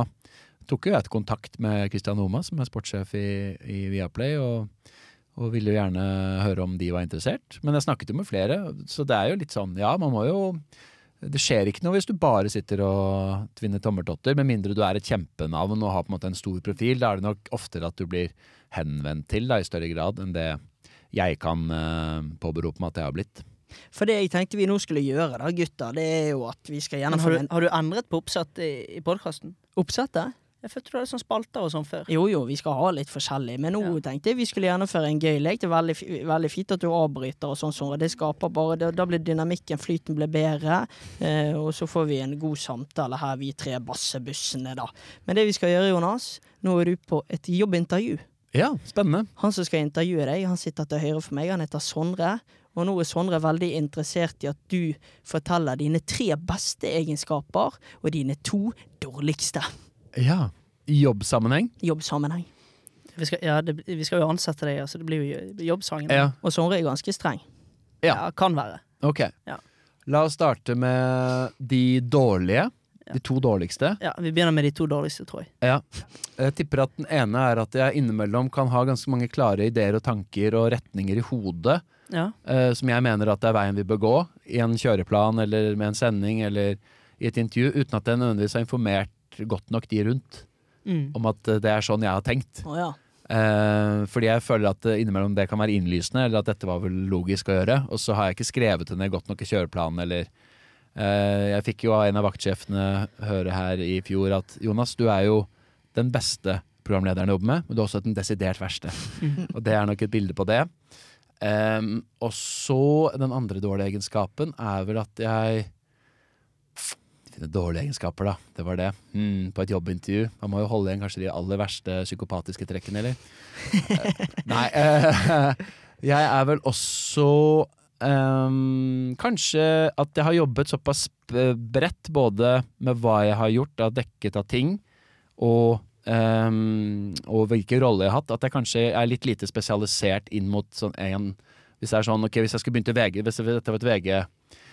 tok jo jeg et kontakt med Christian Homa, som er sportssjef i, i Viaplay, og, og ville jo gjerne høre om de var interessert. Men jeg snakket jo med flere, så det er jo litt sånn, ja, man må jo det skjer ikke noe hvis du bare sitter og tvinner tommeltotter, med mindre du er et kjempenavn og har på en måte en stor profil. Da er det nok oftere at du blir henvendt til da, i større grad enn det jeg kan uh, påberope meg at jeg har blitt. For det jeg tenkte vi nå skulle gjøre, da, gutter, det er jo at vi skal har gjennomføre du, en har du endret på oppsett i, i podkasten? oppsett der. Jeg følte du hadde sånn spalter og sånn før. Jo jo, vi skal ha litt forskjellig, men nå Ja. tenkte jeg vi skulle gjennomføre en gøy lek. Det er veldig, veldig fint at du avbryter og sånn, Sondre. Det skaper bare Da, da blir dynamikken, flyten blir bedre, eh, og så får vi en god samtale her, vi tre bassebussene, da. Men det vi skal gjøre, Jonas, nå er du på et jobbintervju. Ja, spennende. Han som skal intervjue deg, han sitter til høyre for meg, han heter Sondre. Og nå er Sondre veldig interessert i at du forteller dine tre beste egenskaper og dine to dårligste Ja. I jobbsammenheng? jobbsammenheng. Vi skal, ja, det, vi skal jo ansette deg, altså det blir jo jobbsangen. Ja. Og Sondre er ganske streng. Ja. Ja, kan være. Ok. Ja. La oss starte med de dårlige. De to dårligste. Ja, Vi begynner med de to dårligste, tror jeg. Ja. Jeg tipper at den ene er at jeg innimellom kan ha ganske mange klare ideer og tanker og retninger i hodet Ja. uh, som jeg mener at det er veien vi bør gå, i en kjøreplan eller med en sending eller i et intervju, uten at jeg nødvendigvis har informert godt nok de rundt Mm. om at eh, det er sånn jeg har tenkt. Oh, ja. Eh, fordi jeg føler at eh, innimellom det kan være innlysende, eller at dette var vel logisk å gjøre. Og så har jeg ikke skrevet det ned godt nok i kjøreplanen, eller eh, Jeg fikk jo av en av vaktsjefene høre her i fjor at Jonas, du er jo den beste programlederen jobber med, men du er også den desidert verste. Og det er nok et bilde på det. Um, og så den andre dårlige egenskapen er vel at jeg Fine dårlige egenskaper, da. Det var det. Mm, på et jobbintervju. Man må jo holde igjen kanskje de aller verste psykopatiske trekkene, eller? Eh, Nei. eh, jeg er vel også Um, Kanskje at jeg har jobbet såpass bredt, både med hva jeg har gjort da, dekket av ting, og um, og hvilken rolle jeg har hatt, at jeg kanskje er litt lite spesialisert inn mot sånn en Hvis det er sånn, ok, hvis jeg skulle begynt i VG, hvis dette var et VG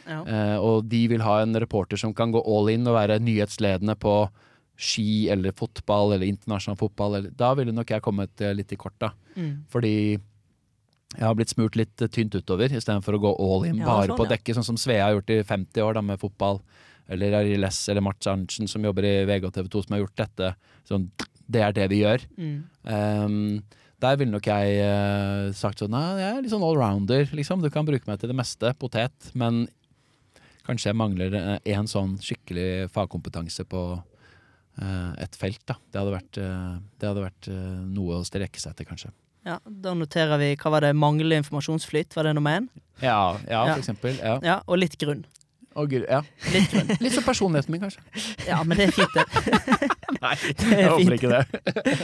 Ja. Eh, og de vil ha en reporter som kan gå all in og være nyhetsledende på ski eller fotball eller internasjonal fotball. Eller, da ville nok jeg kommet eh, litt i kort, da. Mm. Fordi jeg har blitt smurt litt eh, tynt utover, istedenfor å gå all in Ja, bare sånn, på ja. dekket, sånn som Svea har gjort i 50 år da med fotball. Eller Ariles eller Mats Arntzen som jobber i VG og TV 2 som har gjort dette. Sånn, det er det vi gjør. Mm. Um, der ville nok jeg uh, sagt sånn Nei, jeg er litt sånn allrounder, liksom. Du kan bruke meg til det meste. Potet. Men kanskje jeg mangler én sånn skikkelig fagkompetanse på eh, et felt, da. Det hadde vært, eh, det hadde vært eh, noe å strekke seg etter, kanskje. Ja, Da noterer vi hva var det, manglende informasjonsflyt, var det nummer én? Ja, ja, Ja. for eksempel. Ja. Ja, og litt grunn. Og gud, ja. Litt grunn. Litt som personligheten min, kanskje. Ja, men det er fint, det. Nei, jeg håper ikke det.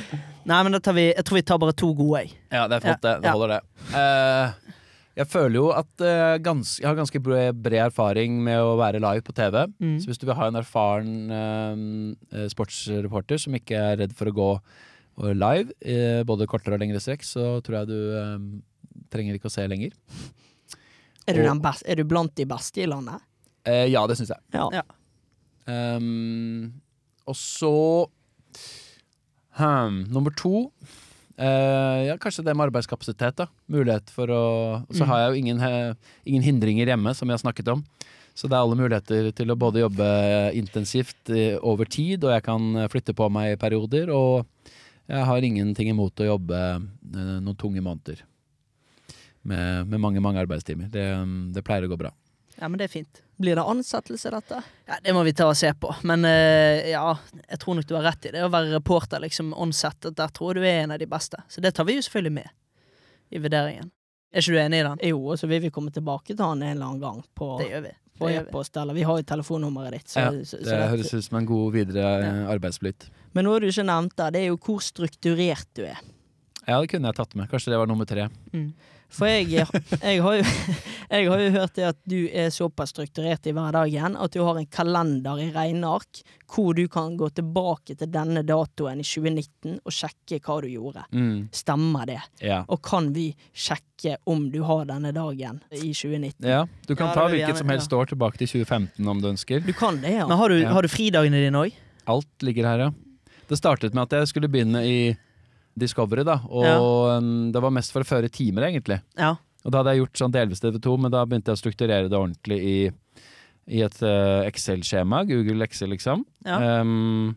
Nei, men vi, jeg tror vi tar bare to gode, jeg. Ja, det er flott, det. Det holder, det. Eh, jeg føler jo at uh, gans jeg har ganske bred, bred erfaring med å være live på TV. Mm. Så hvis du vil ha en erfaren uh, sportsreporter som ikke er redd for å gå eh, live, uh, både kortere og lengre strekk, så tror jeg du trenger ikke å se lenger. Er du, den best, er du blant de beste i landet? Eh, ja, det syns jeg. Ja. Ja. Um, og så hmm, Nummer to eh, Ja, kanskje det med arbeidskapasitet. da Mulighet for å så Mm. har jeg jo ingen, eh, ingen hindringer hjemme, som vi har snakket om. Så det er alle muligheter til å både jobbe intensivt eh, over tid, og jeg kan flytte på meg i perioder. Og jeg har ingenting imot å jobbe noen tunge måneder. Med, med mange, mange arbeidstimer. Det, det pleier å gå bra. Ja, men det er fint. Blir det ansettelse, dette? Ja, Det må vi ta og se på. Men uh, ja, jeg tror nok du har rett i det. Å være reporter liksom onset, der tror jeg du er en av de beste. Så det tar vi jo selvfølgelig med i vurderingen. Er ikke du enig i den? Jo, og så vil vi komme tilbake til han en eller annen gang på, Det gjør vi. på Det e-post. Eller vi har jo telefonnummeret ditt. Så, Ja, så, så Det høres ut som en god videre ja. arbeidsflyt. Men noe du ikke nevnte, det er jo hvor strukturert du er. Ja, det kunne jeg tatt med. Kanskje det var nummer tre. Mm. For jeg, jeg, har jo, jeg har jo hørt det at du er såpass strukturert i hverdagen at du har en kalender i regneark hvor du kan gå tilbake til denne datoen i 2019 og sjekke hva du gjorde. Mm. Stemmer det? Ja. Og kan vi sjekke om du har denne dagen i 2019? ja. Du kan Ja, ta hvilket som helst år tilbake til 2015 om du ønsker. Du kan det, ja. Men har du, Ja. har du fridagene dine òg? Alt ligger her, ja. Det startet med at jeg skulle begynne i Discovery, da. Og Ja. um, det var mest for å føre timer, egentlig. Ja. Og da hadde jeg gjort sånn delvis TV2, men da begynte jeg å strukturere det ordentlig i, i et uh, Excel-skjema. Google Excel, liksom. Ja. Um,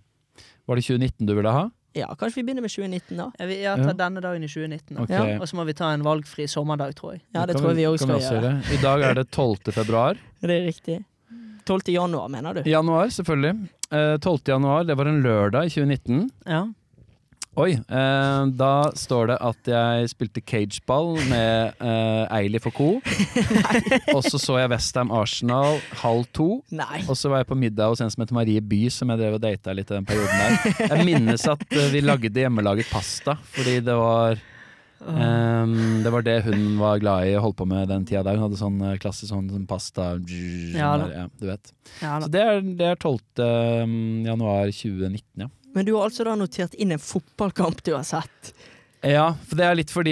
var det 2019 du ville ha? ja. Kanskje vi begynner med 2019, da? Jeg, vil, jeg tar denne dagen i 2019. da. Okay. Ja. Og så må vi ta en valgfri sommerdag, tror jeg. Ja, det tror jeg vi òg kan skal også gjøre. I dag er det 12. februar. Det er riktig. 12. januar, mener du? Januar, selvfølgelig. Uh, 12. januar, det var en lørdag i 2019. Ja. Oi, eh, da står det at jeg spilte cageball med eh, Eilif og co. og så så jeg Westham Arsenal halv to. Nei. Og så var jeg på middag hos en som heter Marie By, som jeg drev og data litt i den perioden der. Jeg minnes at eh, vi lagde hjemmelaget pasta, fordi det var Um, Det var det hun var glad i og holdt på med den tida der. Hun hadde sånn klassisk klasse sånn, sånn pasta Ja der, ja, Du vet. ja Så det er, det er 12. januar 2019, ja. Men du har altså da notert inn en fotballkamp du har sett. Ja, for det er litt fordi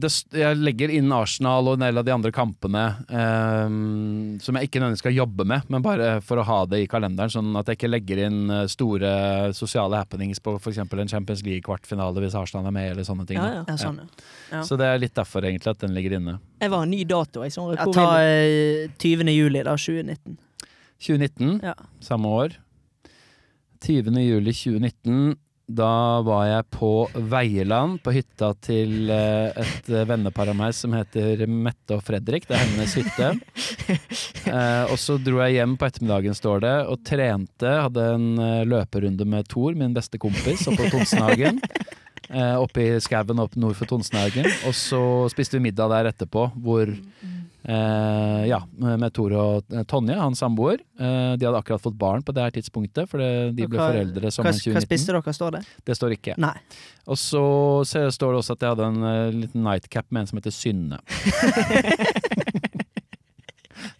det, jeg legger inn Arsenal og en del av de andre kampene ehm, som jeg ikke nødvendigvis skal jobbe med, men bare for å ha det i kalenderen, sånn at jeg ikke legger inn eh, store sosiale happenings på f.eks. en Champions League-kvartfinale hvis Arsenal er med, eller sånne ting. Ja, ja. Ja, sånn, ja. Ja. Så det er litt derfor egentlig at den ligger inne. Jeg var en ny dato. Jeg, sånn, jeg hvor ta vil- eh, 20. juli, da. 2019. 2019, Ja. samme år. 20. juli 2019. Da var jeg på Veierland, på hytta til eh, et eh, vennepar av meg som heter Mette og Fredrik. Det er hennes hytte. Eh, og så dro jeg hjem på ettermiddagen, står det, og trente. Hadde en løperunde med Thor, min beste kompis, oppe på Tonsenhagen. Oppe i skauen opp nord for Tonsenhagen. Og så spiste vi middag der etterpå, hvor Eh, ja, med Tor og eh, Tonje, hans samboer. Eh, de hadde akkurat fått barn på det her tidspunktet, for det, de ble hva- foreldre Hva, sommeren hva spiste dere, står det? Det står ikke. Nei. Og så så står det også at jeg hadde en uh, liten nightcap med en som heter Synne.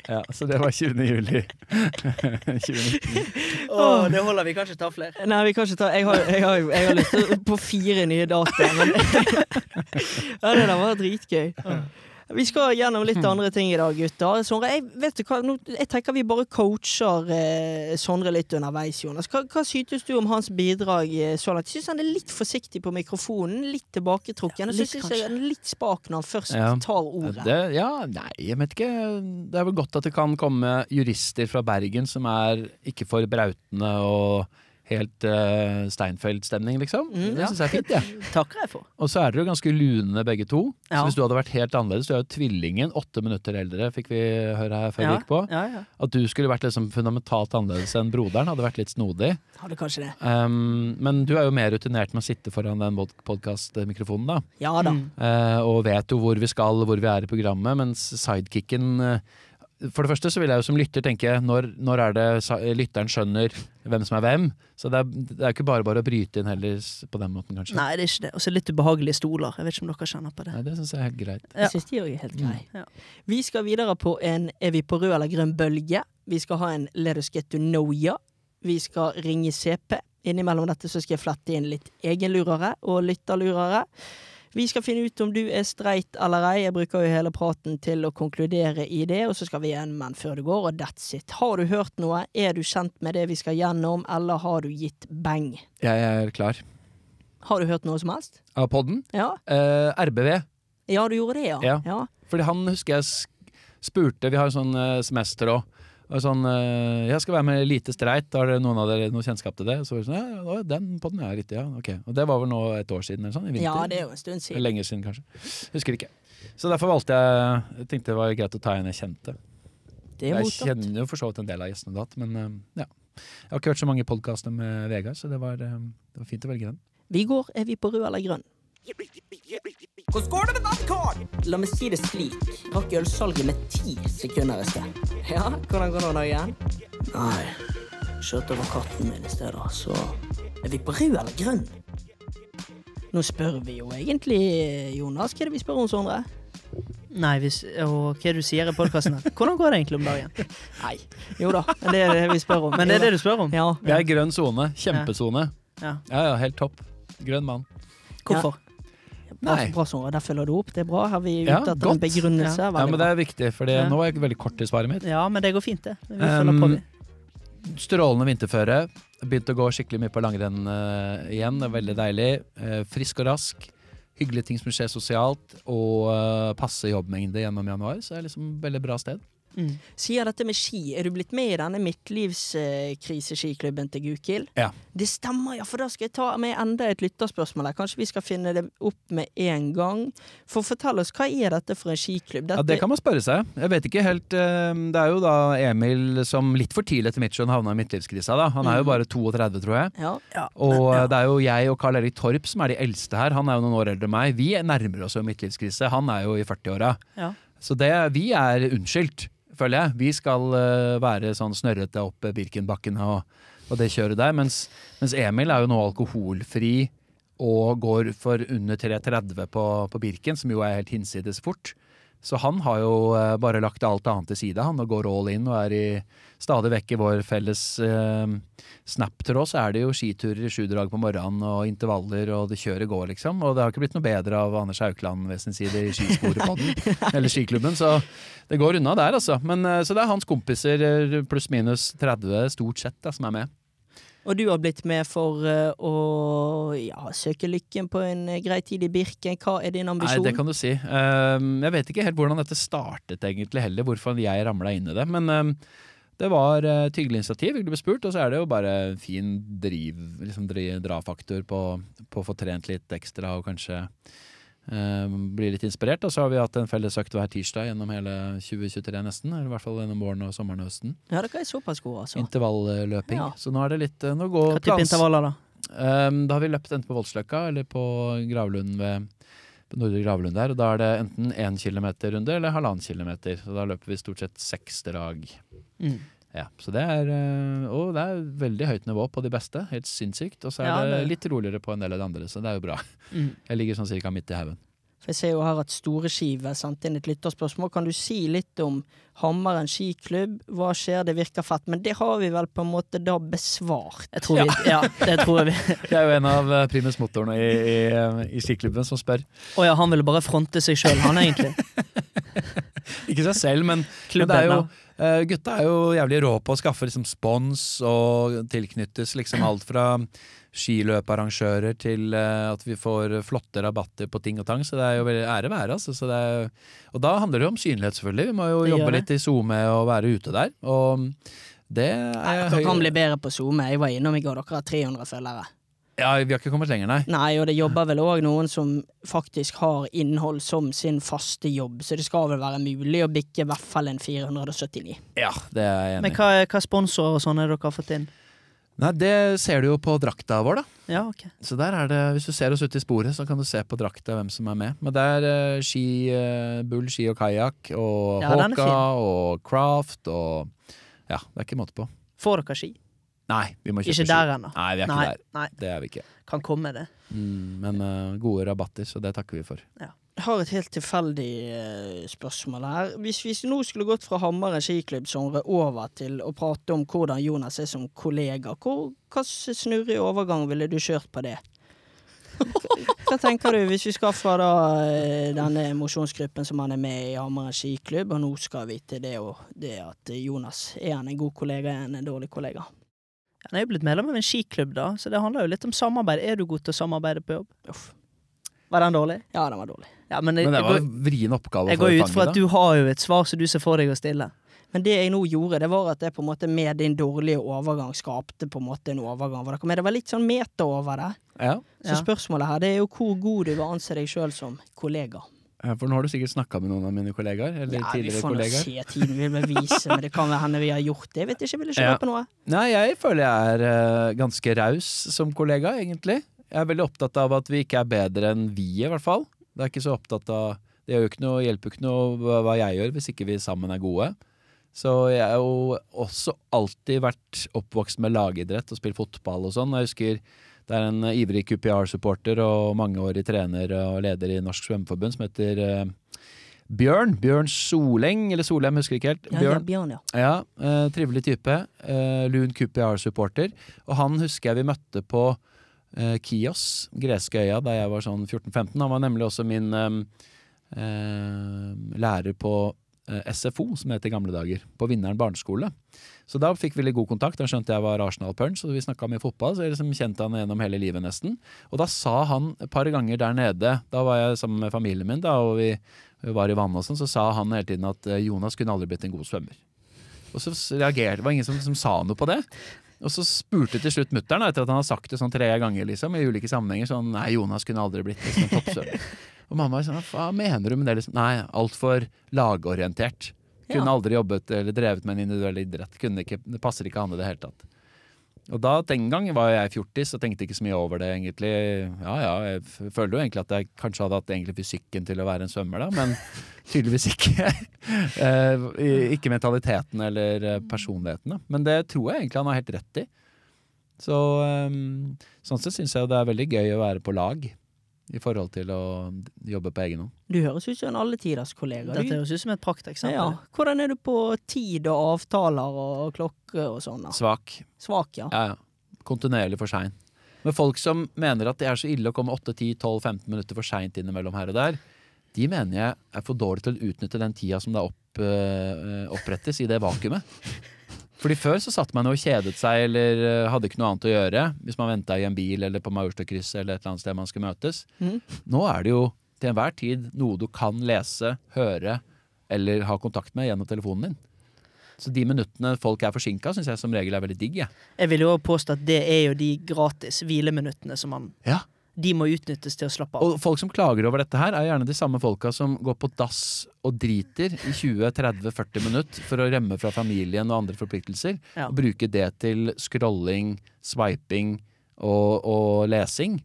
ja, så det var 20. juli 2019. Oh, det holder vi kan ikke ta flere. Nei, vi kan ikke ta Jeg har, jeg har, jeg har lyst til på fire nye datoer, men Ja, det der var dritgøy. Vi skal gjennom litt andre ting i dag, gutter. Sondre, jeg, jeg tenker vi bare coacher eh, Sondre litt underveis, Jonas. Hva, hva synes du om hans bidrag eh, så langt? Jeg syns han er litt forsiktig på mikrofonen, litt tilbaketrukken. Ja, litt, jeg han er litt spak når han først Ja. tar ordet. Det, ja, nei, jeg vet ikke. Det er vel godt at det kan komme jurister fra Bergen som er ikke for brautende og helt uh, Steinfeld-stemning, liksom. Mm, det ja. syns jeg er fint, ja. Takker jeg for. Og så er dere jo ganske lune begge to. Ja. Så hvis du hadde vært helt annerledes, du er jo tvillingen, åtte minutter eldre, fikk vi høre her før Ja, vi gikk på. At du skulle vært liksom fundamentalt annerledes enn broderen, hadde vært litt snodig. Hadde kanskje det. Um, men du er jo mer rutinert med å sitte foran den podkastmikrofonen, da. Ja da. Mm. Uh, og vet jo hvor vi skal, hvor vi er i programmet, mens sidekicken eh, For det første så vil jeg jo som lytter tenke når, når er det lytteren skjønner hvem som er hvem? Så det er, det er ikke bare bare å bryte inn heller på den måten, kanskje. Nei, det er ikke det. Og så litt ubehagelige stoler. Jeg vet ikke om dere kjenner på det. Nei, det syns jeg er helt greit. Ja. Jeg syns de òg er helt greie. Ja. Vi skal videre på en Er vi på rød eller grønn bølge? Vi skal ha en Let us get to know ya. Vi skal ringe CP. Innimellom dette så skal jeg flette inn litt egenlurere og lytterlurere. Vi skal finne ut om du er streit eller ei. Jeg bruker jo hele praten til å konkludere i det, og så skal vi igjen men før det går, og that's it. Har du hørt noe? Er du kjent med det vi skal gjennom, eller har du gitt beng? Jeg er klar. Har du hørt noe som helst? Av podden? Ja? Eh, RBV. Ja, du gjorde det, ja. Ja. ja. Fordi han husker jeg spurte Vi har jo sånn eh, semester òg. Og sånn, eh, jeg skal være med Lite streit, har noen av dere noe kjennskap til det? Så var det sånn, ja, den podden er riktig, ja, ok. Og det var vel nå et år siden eller sånn, i vinter? Ja, det er jo en stund siden. Lenger siden, kanskje. Husker ikke. Så derfor valgte jeg Jeg tenkte det var greit å ta en jeg kjente. Det er Jeg mottatt. kjenner jo for så vidt en del av gjestene datt, men eh, ja. Jeg har ikke hørt så mange podkaster med Vegard, så det var, eh, det var fint å velge den. Vi går Er vi på rød eller grønn? Hvordan går det med den karen? La meg si det slik. Rakk ølsalget med ti sekunder i sted. Ja, hvordan går det nå igjen? Nei, kjørte over katten min i stedet, så Er vi på rød eller grønn? Nå spør vi jo egentlig, Jonas. Hva er det vi spør om, Sondre? Nei, hvis, og hva er det du sier i podkasten? Hvordan går det egentlig om dagen? Nei. Jo da, det er det vi spør om. Men det er det du spør om? Ja. Vi er grønn sone. Kjempesone. Ja. Ja ja, helt topp. Grønn mann. Hvorfor? Bra, bra. Der følger du opp. Det er bra. Er vi ute Ja, etter en begrunnelse. Ja. Ja, men det er viktig, for Ja. nå er jeg veldig kort til svaret mitt. Ja, men det går fint, det. Vi følger på, Um, vi. Strålende vinterføre. Begynte å gå skikkelig mye på langrenn uh, igjen. Det er veldig deilig. Uh, frisk og rask. Hyggelige ting som skjer sosialt, og uh, passe jobbmengde gjennom januar. Så det er liksom et veldig bra sted. Mm. Sier dette med ski. Er du blitt med i denne midtlivskriseskiklubben til Gukild? Ja. Det stemmer, ja, for da skal jeg ta med enda et lytterspørsmål her. Kanskje vi skal finne det opp med en gang. For fortell oss, hva er dette for en skiklubb? Dette, Ja, Det kan man spørre seg. Jeg vet ikke helt eh, Det er jo da Emil som litt for tidlig etter mitt skjønn havna i midtlivskrisa. da Han er jo bare 32, tror jeg. ja. Og eh, det er jo jeg og Karl Erik Torp som er de eldste her. Han er jo noen år eldre enn meg. Vi nærmer oss jo midtlivskrise. Han er jo i 40-åra. Ja. Så det, vi er unnskyldt, føler jeg. Vi skal eh, være sånn snørrete opp Birkenbakken og, og det kjøret der. Mens, mens Emil er jo nå alkoholfri og går for under 3,30 på, på Birken, som jo er helt hinsides fort. Så han har jo eh, bare lagt alt annet til side, han, og går all in og er i stadig vekk i vår felles eh, snap-tråd. Så er det jo skiturer i sju drag på morgenen og intervaller, og det kjøret går, liksom. Og det har ikke blitt noe bedre av Anders Haukeland ved sin side i skisporepodden, eller skiklubben. Så det går unna der, altså. Men, eh, så det er hans kompiser eh, pluss minus 30 stort sett da, som er med. Og du har blitt med for uh, å ja, søke lykken på en eh, grei tid i Birken. Hva er din ambisjon? Nei, det kan du si. Ehm, jeg vet ikke helt hvordan dette startet egentlig heller, hvorfor jeg ramla inn i det. Men ehm, det var eh, et hyggelig initiativ, hyggelig ble spurt, og så er det jo bare fin driv, liksom drafaktor på, på å få trent litt ekstra og kanskje ehm, bli litt inspirert. Og så har vi hatt en fellesøkt hver tirsdag gjennom hele 2023 nesten, eller i hvert fall gjennom våren og sommeren og høsten. Ja, dere er såpass gode, altså. Intervalløping. Ja. Så nå er det litt eh, Nå går Hva type plans- intervaller, da? Um, da har vi løpt enten på Voldsløkka eller på Gravlund ved Nordre Gravlund der. Og da er det enten én kilometer runde eller halvannen kilometer. Så da løper vi stort sett seks drag. Mm. Ja, så det er, øh, og det er veldig høyt nivå på de beste. Helt sinnssykt. Og så er Ja, det det- litt roligere på en del av de andre, så det er jo bra. Mm. Jeg ligger sånn cirka midt i haugen. For jeg ser jo her at Store Skive sendt inn et lytterspørsmål. Kan du si litt om Hammeren skiklubb? Hva skjer? Det virker fett. Men det har vi vel på en måte da besvart. Jeg tror vi, ja, det tror jeg vi. Jeg er jo en av øh, primus motorene i, i, i skiklubben som spør. Å ja, han ville bare fronte seg sjøl, han egentlig. Ikke seg selv, men, men det er jo Eh, gutta er jo jævlig rå på å skaffe liksom, spons og tilknyttes liksom alt fra skiløparrangører til uh, at vi får flotte rabatter på ting og tang. Så det er jo veldig ære være. Altså. Er, og da handler det jo om synlighet, selvfølgelig. Vi må jo jobbe litt i SoMe og være ute der. Og det er Dere kan bli bedre på SoMe. Jeg var innom i går. Dere har 300 følgere. Ja, vi har ikke kommet lenger, nei. Nei, og det jobber vel òg noen som faktisk har innhold som sin faste jobb, så det skal vel være mulig å bikke i hvert fall en 479. Ja, det er jeg enig Men hva, hva sponsorer og sånn er dere har fått inn? Nei, det ser du jo på drakta vår, da. Ja, ok. Så der er det, Hvis du ser oss ute i sporet, så kan du se på drakta hvem som er med. Men det er uh, ski, uh, Bull ski og kajakk og Ja, Håka og Craft og Ja, det er ikke måte på. Får dere ski? Nei, vi må kjøpe Ikke der ennå. Nei, vi er Nei, ikke der. nei, Det er vi ikke. kan komme det. Mm, men uh, gode rabatter, så det takker vi for. Jeg har et helt tilfeldig uh, spørsmål her. Hvis vi nå skulle gått fra Hammeren skiklubb-genre over til å prate om hvordan Jonas er som kollega, hvor- hvilken snurrig overgang ville du kjørt på det? Hva tenker du, hvis vi skal fra da eh, denne mosjonsgruppen som han er med i Hammeren skiklubb, og nå skal vi til det, og det at Jonas er han en god kollega, er han en dårlig kollega? Han er jo blitt medlem av en skiklubb, da, så det handler jo litt om samarbeid. Er du god til å samarbeide på jobb? Uff. Var den dårlig? Ja, den var dårlig. Ja, men, jeg, Men det var en vrien oppgave jeg går ut fra at du har jo et svar som du ser for deg å stille. Men det jeg nå gjorde, det var at jeg på en måte med din dårlige overgang skapte på en måte en overgang for dere. Men det var litt sånn meta over det. Ja. Så spørsmålet her, det er jo hvor god du vil anse deg sjøl som kollega. Eh, For nå har du sikkert snakka med noen av mine kollegaer. Eller Ja, vi tidligere får nå kollegaer. se, tiden vil vise, men det kan hende vi har gjort det. Jeg vet ikke, vil ikke Ja. røpe noe? Nei, jeg føler jeg er uh, ganske raus som kollega, egentlig. Jeg er veldig opptatt av at vi ikke er bedre enn vi, i hvert fall. Det er ikke så opptatt av Det gjør jo ikke noe, hjelper jo ikke noe hva jeg gjør, hvis ikke vi sammen er gode. Så jeg har jo også alltid vært oppvokst med lagidrett og spilt fotball og sånn. Jeg husker det er en ivrig QPR-supporter og mangeårig trener og leder i Norsk Svømmeforbund som heter eh, Bjørn. Bjørn Soleng, eller Solheim, husker ikke helt. Bjørn. ja, Bjørn, ja. Ja, eh, trivelig type. Eh, lun QPR-supporter. Og han husker jeg vi møtte på eh, Kios, greske øya, da jeg var sånn 14-15. Han var nemlig også min eh, eh, lærer på eh, SFO, som het i gamle dager, på Vinneren barneskole. Så da fikk vi litt god kontakt. Han skjønte jeg var Arsenal-punch, og vi snakka mye fotball. Så jeg liksom kjente han gjennom hele livet, nesten. Og da sa han et par ganger der nede, da var jeg sammen med familien min, da, og vi, var i vannet og sånn, så sa han hele tiden at eh, Jonas kunne aldri blitt en god svømmer. Og så reagerte det var ingen som, som sa noe på det. Og så spurte til slutt mutter'n, etter at han har sagt det sånn tre ganger liksom, i ulike sammenhenger, sånn Nei, Jonas kunne aldri blitt liksom, en toppsvømmer. Og mamma var sånn Hva mener du med det? Liksom? Nei, altfor lagorientert. Kunne Ja. aldri jobbet eller drevet med en individuell idrett. Ikke, det passer ikke han i det hele tatt. Og da, Den gang var jeg fjortis og tenkte ikke så mye over det, egentlig. Ja ja, jeg føler jo egentlig at jeg kanskje hadde hatt fysikken til å være en svømmer, da, men tydeligvis ikke. Eh, ikke mentaliteten eller eh, personligheten, da. Men det tror jeg egentlig han har helt rett i. Så eh, sånn sett syns jeg det er veldig gøy å være på lag i forhold til å jobbe på egen hånd. Du høres ut som en alletiders kollega. Dette høres ut som et prakteksempel. Ja. Hvordan er du på tid og avtaler og klokke og sånn? Svak. Svak, ja. Ja, ja. Kontinuerlig for sein. Men folk som mener at det er så ille å komme 8-10-12-15 minutter for seint innimellom her og der, de mener jeg er for dårlige til å utnytte den tida som da opp, eh, opprettes i det vakuumet. Fordi Før så satt man og kjedet seg eller eh, hadde ikke noe annet å gjøre hvis man venta i en bil eller på Majorstua-krysset eller et eller annet sted man skulle møtes. Mm. Nå er det jo til enhver tid noe du kan lese, høre eller ha kontakt med gjennom telefonen din. Så de minuttene folk er forsinka, syns jeg som regel er veldig digg. jeg. Jeg vil jo påstå at det er jo de gratis hvileminuttene som man Ja. De må utnyttes til å slappe av. Og folk som klager over dette her, er gjerne de samme folka som går på dass og driter i 20-30-40 minutter for å remme fra familien og andre forpliktelser. Ja. Og bruke det til scrolling, swiping og, og lesing.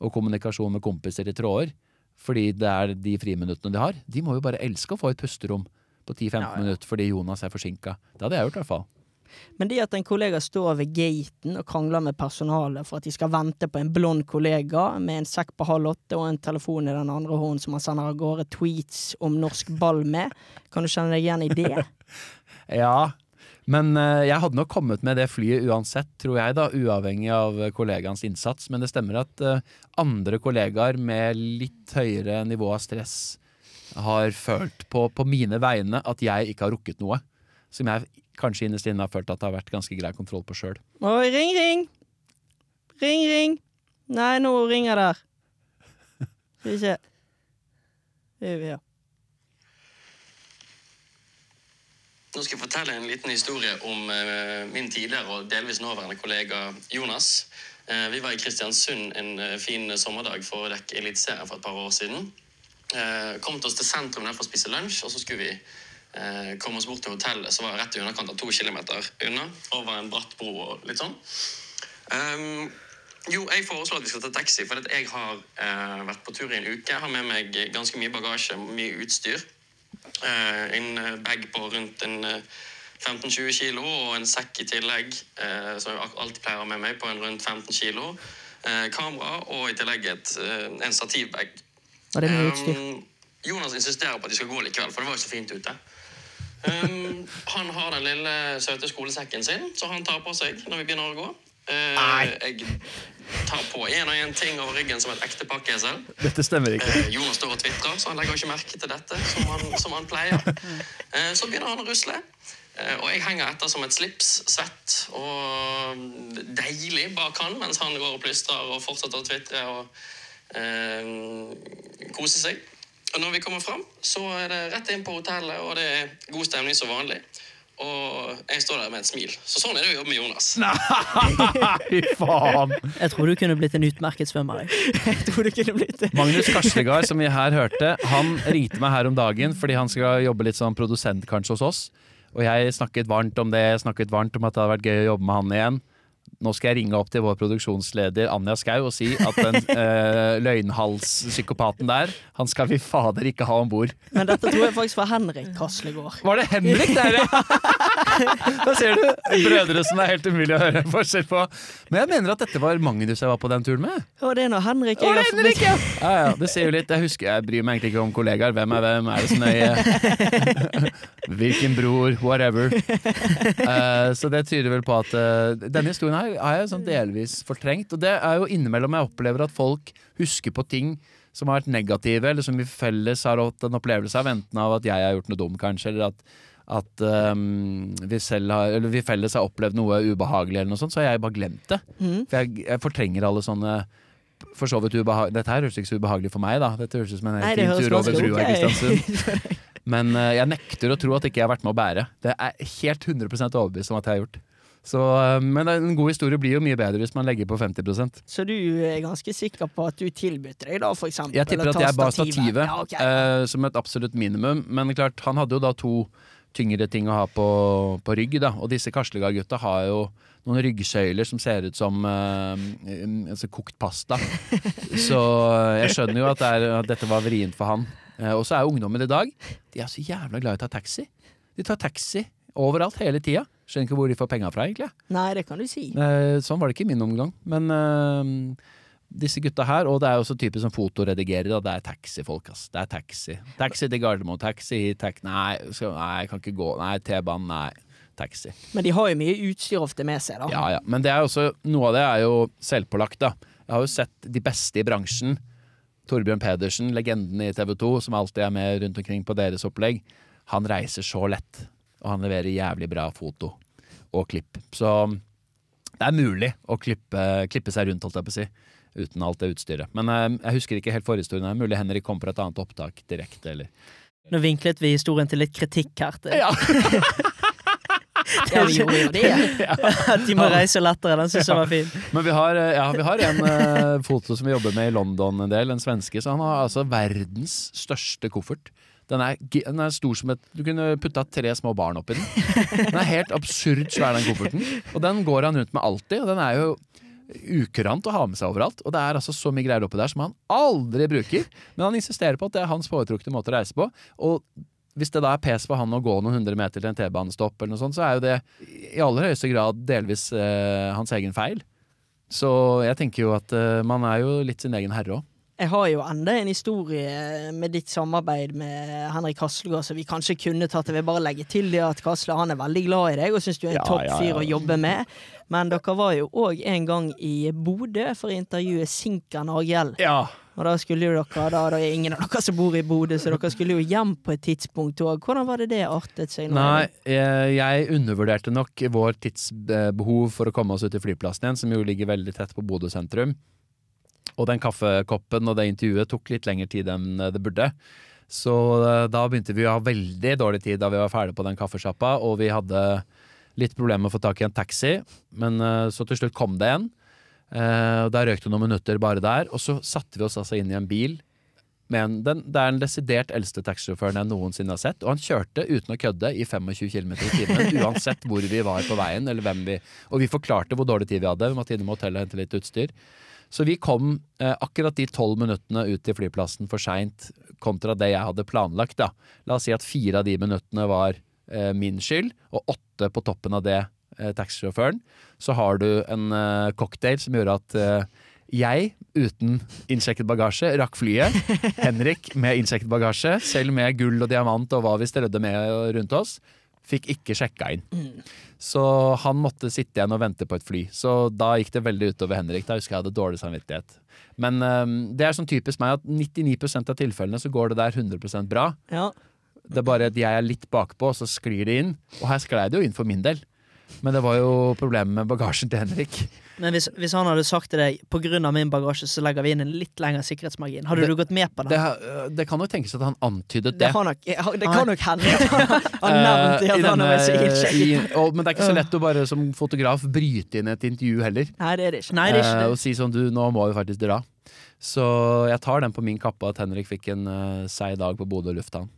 Og kommunikasjon med kompiser i tråder. Fordi det er de friminuttene de har. De må jo bare elske å få et pusterom på 10-15 Ja, ja. minutter fordi Jonas er forsinka. Det hadde jeg gjort, i hvert fall. Men det at en kollega står ved gaten og krangler med personalet for at de skal vente på en blond kollega med en sekk på halv åtte og en telefon i den andre hånden som han sender av gårde tweets om norsk ball med, kan du kjenne deg igjen i det? Ja, men eh, jeg hadde nok kommet med det flyet uansett, tror jeg, da, uavhengig av kollegaens innsats. Men det stemmer at eh, andre kollegaer med litt høyere nivå av stress har følt på, på mine vegne at jeg ikke har rukket noe. Som jeg kanskje innerst inne har følt at det har vært ganske grei kontroll på sjøl. Oi, ring, ring! Ring, ring! Nei, nå ringer der. Skal vi se. Ja. Nå skal jeg fortelle en liten historie om eh, min tidligere og delvis nåværende kollega Jonas. Eh, vi var i Kristiansund en eh, fin sommerdag for å dekke Eliteserien for et par år siden. Eh, kom til oss til sentrum der for å spise lunsj, og så skulle vi eh, komme oss bort til hotellet som var rett i underkant av to kilometer unna, over en bratt bro og litt sånn. Um, jo, jeg foreslår at vi skal ta taxi, for jeg har eh, vært på tur i en uke. Jeg har med meg ganske mye bagasje, mye utstyr. Eh, en bag på rundt en eh, 15-20 kilo og en sekk i tillegg, eh, som jeg alltid pleier å ha med meg, på en rundt 15 kilo. Eh, kamera og i tillegg et, en stativbag. Og det mye utstyr? Um, Jonas insisterer på at de skal gå likevel, for det var jo så fint ute. Um, han har den lille søte skolesekken sin, så han tar på seg når vi begynner å gå. Uh, jeg tar på én og én ting over ryggen som et ekte pakkesel. Dette stemmer ikke. Uh, Jonas står og tvitrer, så han legger ikke merke til dette som han, som han pleier. Uh, så begynner han å rusle. Og jeg henger etter som et slips, svett og deilig bak han, mens han går og plystrer og fortsetter å tvitre og eh, kose seg. Og når vi kommer fram, så er det rett inn på hotellet, og det er god stemning som vanlig. Og jeg står der med et smil. Så sånn er det å jobbe med Jonas. Fy faen! Jeg tror du kunne blitt en utmerket svømmer. jeg. Jeg tror du kunne blitt det. Magnus Karstegard, som vi her hørte, han ringte meg her om dagen fordi han skal jobbe litt som produsent kanskje hos oss. Og jeg snakket varmt om det, snakket varmt om at det hadde vært gøy å jobbe med han igjen. Nå skal jeg ringe opp til vår produksjonsleder Anja Skau og si at den eh, løgnhalspsykopaten der, han skal vi fader ikke ha om bord. Men dette tror jeg faktisk var Henrik Kaslegård. Var det Henrik der, ja? Da ser du. Brødre som det er helt umulig å høre forskjell på. Men jeg mener at dette var Magnus jeg var på den turen med. Og det er nå Henrik jeg det er Henrik, ja? Ja, ja, det ser jo litt. Jeg husker, jeg bryr meg egentlig ikke om kollegaer. Hvem er hvem? Er det så nøye? Hvilken bror? Whatever. Uh, så det tyder vel på at uh, denne historien her har jeg sånn delvis fortrengt. Og det er jo innimellom jeg opplever at folk husker på ting som har vært negative, eller som vi felles har hatt en opplevelse av, enten av at jeg har gjort noe dumt, kanskje, eller at, at um, vi, har, eller vi felles har opplevd noe ubehagelig, eller noe sånt, så har jeg bare glemt det. Mm. For jeg, jeg fortrenger alle sånne for så vidt ubehag... Dette her høres ikke så ubehagelig for meg, da. Dette høres ut som en helt fin tur over brua i Kristiansund. Men uh, jeg nekter å tro at ikke jeg har vært med å bære. Det er helt 100 overbevist om at jeg har gjort. Så, eh, men en god historie blir jo mye bedre hvis man legger på 50% Så du er ganske sikker på at du tilbød deg, da, for eksempel? Jeg tipper at jeg bar stativet Ja, okay. uh, som et absolutt minimum. Men klart, han hadde jo da to tyngre ting å ha på, på rygg. da Og disse Karslegard-gutta har jo noen ryggsøyler som ser ut som eh, um, altså kokt pasta. Så jeg skjønner jo at, det er, at dette var vrient for han. Uh, og så er ungdommen i dag De er så jævla glad i å ta taxi. De tar taxi overalt hele tida. Skjønner ikke hvor de får penga fra, egentlig. Nei, det kan du si. Uh, sånn var det ikke i min omgang. Men eh, disse gutta her, og det er også typisk som fotoredigerer, det er taxifolk, ass. Det er taxi. Taxi til Gardermoen, taxi hit, taxi Nei, skal, nei, kan ikke gå. Nei, T-banen, nei. Taxi. Men de har jo mye utstyr ofte med seg, da. Ja, ja. Men det er også, noe av det er jo selvpålagt, da. Jeg har jo sett de beste i bransjen. Torbjørn Pedersen, legenden i TV 2, som alltid er med rundt omkring på deres opplegg. Han reiser så lett, og han leverer jævlig bra foto og klipp. Så det er mulig å klippe, klippe seg rundt, holdt jeg på å si. Uten alt det utstyret. Men eh, jeg husker ikke helt forhistorien. Det er mulig Henrik kom fra et annet opptak direkte, eller Nå vinklet vi historien til litt kritikk her. Til. Ja. Ja, vi gjorde jo det. At de må reise og latter. Den syns jeg var fin. Men vi har, eh, ja, vi har en uh, foto som vi jobber med i London en del, en svenske. Så han har altså verdens største koffert. Den er, den er stor som et Du kunne putta tre små barn oppi den. Den er helt absurd svær, den kofferten. Og den går han rundt med alltid. Og den er jo ukurant å ha med seg overalt. Og det er altså så mye greier oppi der som han aldri bruker. Men han insisterer på at det er hans foretrukne måte å reise på. Og hvis det da er pes for han å gå noen hundre meter til en T-banestopp, eller noe sånt, så er jo det i aller høyeste grad delvis eh, hans egen feil. Så jeg tenker jo at eh, man er jo litt sin egen herre òg. Jeg har jo enda en historie med ditt samarbeid med Henrik Hasselgaard som vi kanskje kunne tatt. Jeg vil bare legge til det at Kasle han er veldig glad i deg og syns du er en Ja, topp fyr ja. å jobbe med. Men dere var jo òg en gang i Bodø for å intervjue Sinkan Argjell. Ja. Og da skulle jo dere da, da er ingen av dere som bor i Bodø, så dere skulle jo hjem på et tidspunkt òg. Hvordan var det det artet seg? Nei, jeg, jeg undervurderte nok vår tidsbehov for å komme oss ut til flyplassen igjen, som jo ligger veldig tett på Bodø sentrum. Og den kaffekoppen og det intervjuet tok litt lengre tid enn det burde. Så eh, da begynte vi å ha veldig dårlig tid da vi var ferdige på den kaffesjappa, og vi hadde litt problemer med å få tak i en taxi, men eh, så til slutt kom det en. Eh, Da røk det noen minutter bare der, og så satte vi oss altså inn i en bil Men den, det er den desidert eldste taxisjåføren jeg noensinne har sett. Og han kjørte uten å kødde i 25 km i timen, uansett hvor vi var på veien. eller hvem vi, Og vi forklarte hvor dårlig tid vi hadde. Vi måtte innom hotellet og hente litt utstyr. Så vi kom eh, akkurat de tolv minuttene ut til flyplassen for seint kontra det jeg hadde planlagt. da. La oss si at fire av de minuttene var eh, min skyld, og åtte på toppen av det eh, taxisjåføren. Så har du en eh, cocktail som gjør at eh, jeg, uten innsjekket bagasje, rakk flyet. Henrik med innsjekket bagasje, selv med gull og diamant og hva vi strødde med rundt oss, fikk ikke sjekka inn. Så han måtte sitte igjen og vente på et fly. Så da gikk det veldig utover Henrik. Da husker jeg hadde dårlig samvittighet. Men um, det er sånn typisk meg at 99% av tilfellene så går det der 100% bra. Ja. Det er bare at jeg er litt bakpå, og så sklir det inn. Og her sklei det jo inn for min del. Men det var jo problemet med bagasjen til Henrik. Men hvis, hvis han hadde sagt til deg av min bagasje, så legger vi inn en litt lengre sikkerhetsmargin, hadde Det- du gått med på det? Det, det kan jo tenkes at han antydet Det, det. har nok, det kan nok hende han har nevnt det. Eh, At han vært så denne- innsjekket. i- og- Men det er ikke så lett å bare som fotograf bryte inn et intervju heller. Nei, det er det ikke. Nei, det er ikke Eh, det. og si sånn, du, nå må vi faktisk dra. Så jeg tar den på min kappe at Henrik fikk en uh, seig dag på Bodø lufthavn.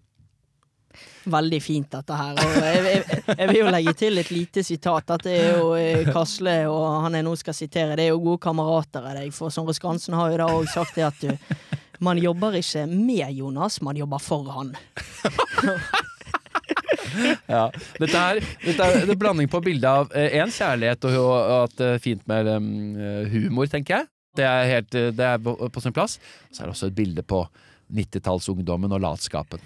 Veldig fint, dette her. Og jeg, jeg, jeg vil jo legge til et lite sitat. Dette er jo eh, Kasle, og han jeg nå skal sitere, det er jo gode kamerater av deg. For Sondre Skansen har jo da òg sagt det at du man jobber ikke med Jonas, man jobber for han. Ja. Dette er, dette er en blanding på bildet av én kjærlighet og, og at det er fint med um, humor, tenker jeg. Det er, helt, eh, det er på sin plass. Så er det også et bilde på 90-tallsungdommen og latskapen.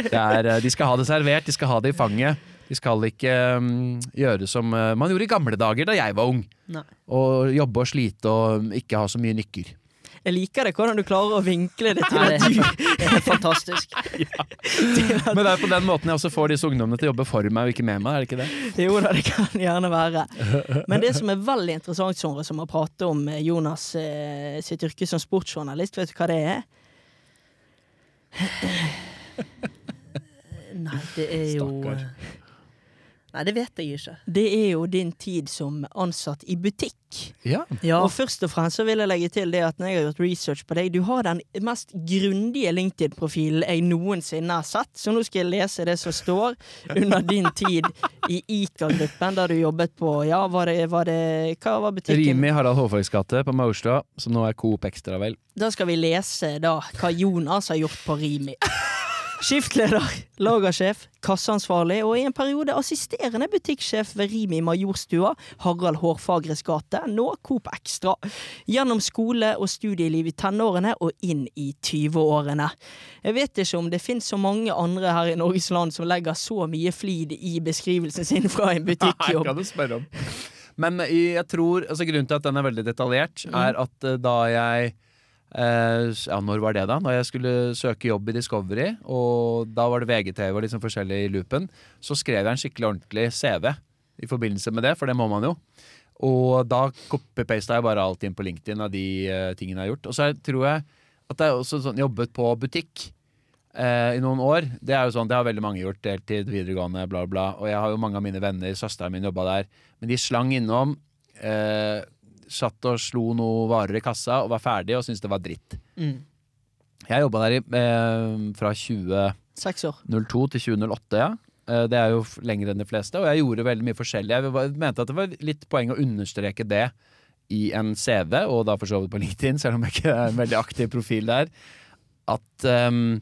Det er, eh, de skal ha det servert, de skal ha det i fanget. De skal ikke um, gjøre som uh, man gjorde i gamle dager da jeg var ung. Nei. Og jobbe og slite og ikke ha så mye nykker. Jeg liker det hvordan du klarer å vinkle det til at du det er fantastisk. Men det er på den måten jeg også får disse ungdommene til å jobbe for meg og ikke med meg, er det ikke det? Jo da, det kan gjerne være. Men det som er veldig interessant, Sondre, som har pratet om eh, Jonas sitt yrke som sportsjournalist, vet du hva det er? Nei, det er jo Stakkar. Nei, det vet jeg ikke. Det er jo din tid som ansatt i butikk. Ja. Ja, Og først og fremst så vil jeg legge til det at når jeg har gjort research på deg, du har den mest grundige LinkedIn-profilen jeg noensinne har sett, så nå skal jeg lese det som står under din tid i ICA-gruppen, der du jobbet på Ja, var det, var det Hva var butikken? Rimi Harald Hårfagrs gate på Maurstua, som nå er Coop Extra, vel. Da skal vi lese da hva Jonas har gjort på Rimi. Skiftleder, lagersjef, kasseansvarlig og i en periode assisterende butikksjef ved Rimi Majorstua, Harald Hårfagres gate, nå Coop Extra. Gjennom skole og studieliv i tenårene og inn i 20-årene. Jeg vet ikke om det finnes så mange andre her i Norges land som legger så mye flid i beskrivelsen sin fra en butikkjobb. du spørre om. Men jeg tror, altså grunnen til at den er veldig detaljert, er at eh, da jeg ja, Når var det, da? Når jeg skulle søke jobb i Discovery, og da var det VGTV og liksom forskjellig i loopen, så skrev jeg en skikkelig ordentlig CV i forbindelse med det, for det må man jo. Og da copy-pasta jeg bare alt inn på LinkedIn av de uh, tingene jeg har gjort. Og så tror jeg at jeg også sånn, jobbet på butikk uh, i noen år. Det er jo sånn, det har veldig mange gjort. Deltid, videregående, bla, bla. Og jeg har jo mange av mine venner, søsteren min jobba der. Men de slang innom. Eh, satt og slo noe varer i kassa og var ferdig og syntes det var dritt. Mm. Jeg jobba der i, eh, fra 2002 til 2008, ja. Eh, Det er jo lenger enn de fleste, og jeg gjorde veldig mye forskjellig. Jeg mente at det var litt poeng å understreke det i en CV, og da for så vidt på LinkedIn, selv om jeg ikke er en veldig aktiv profil der, at um,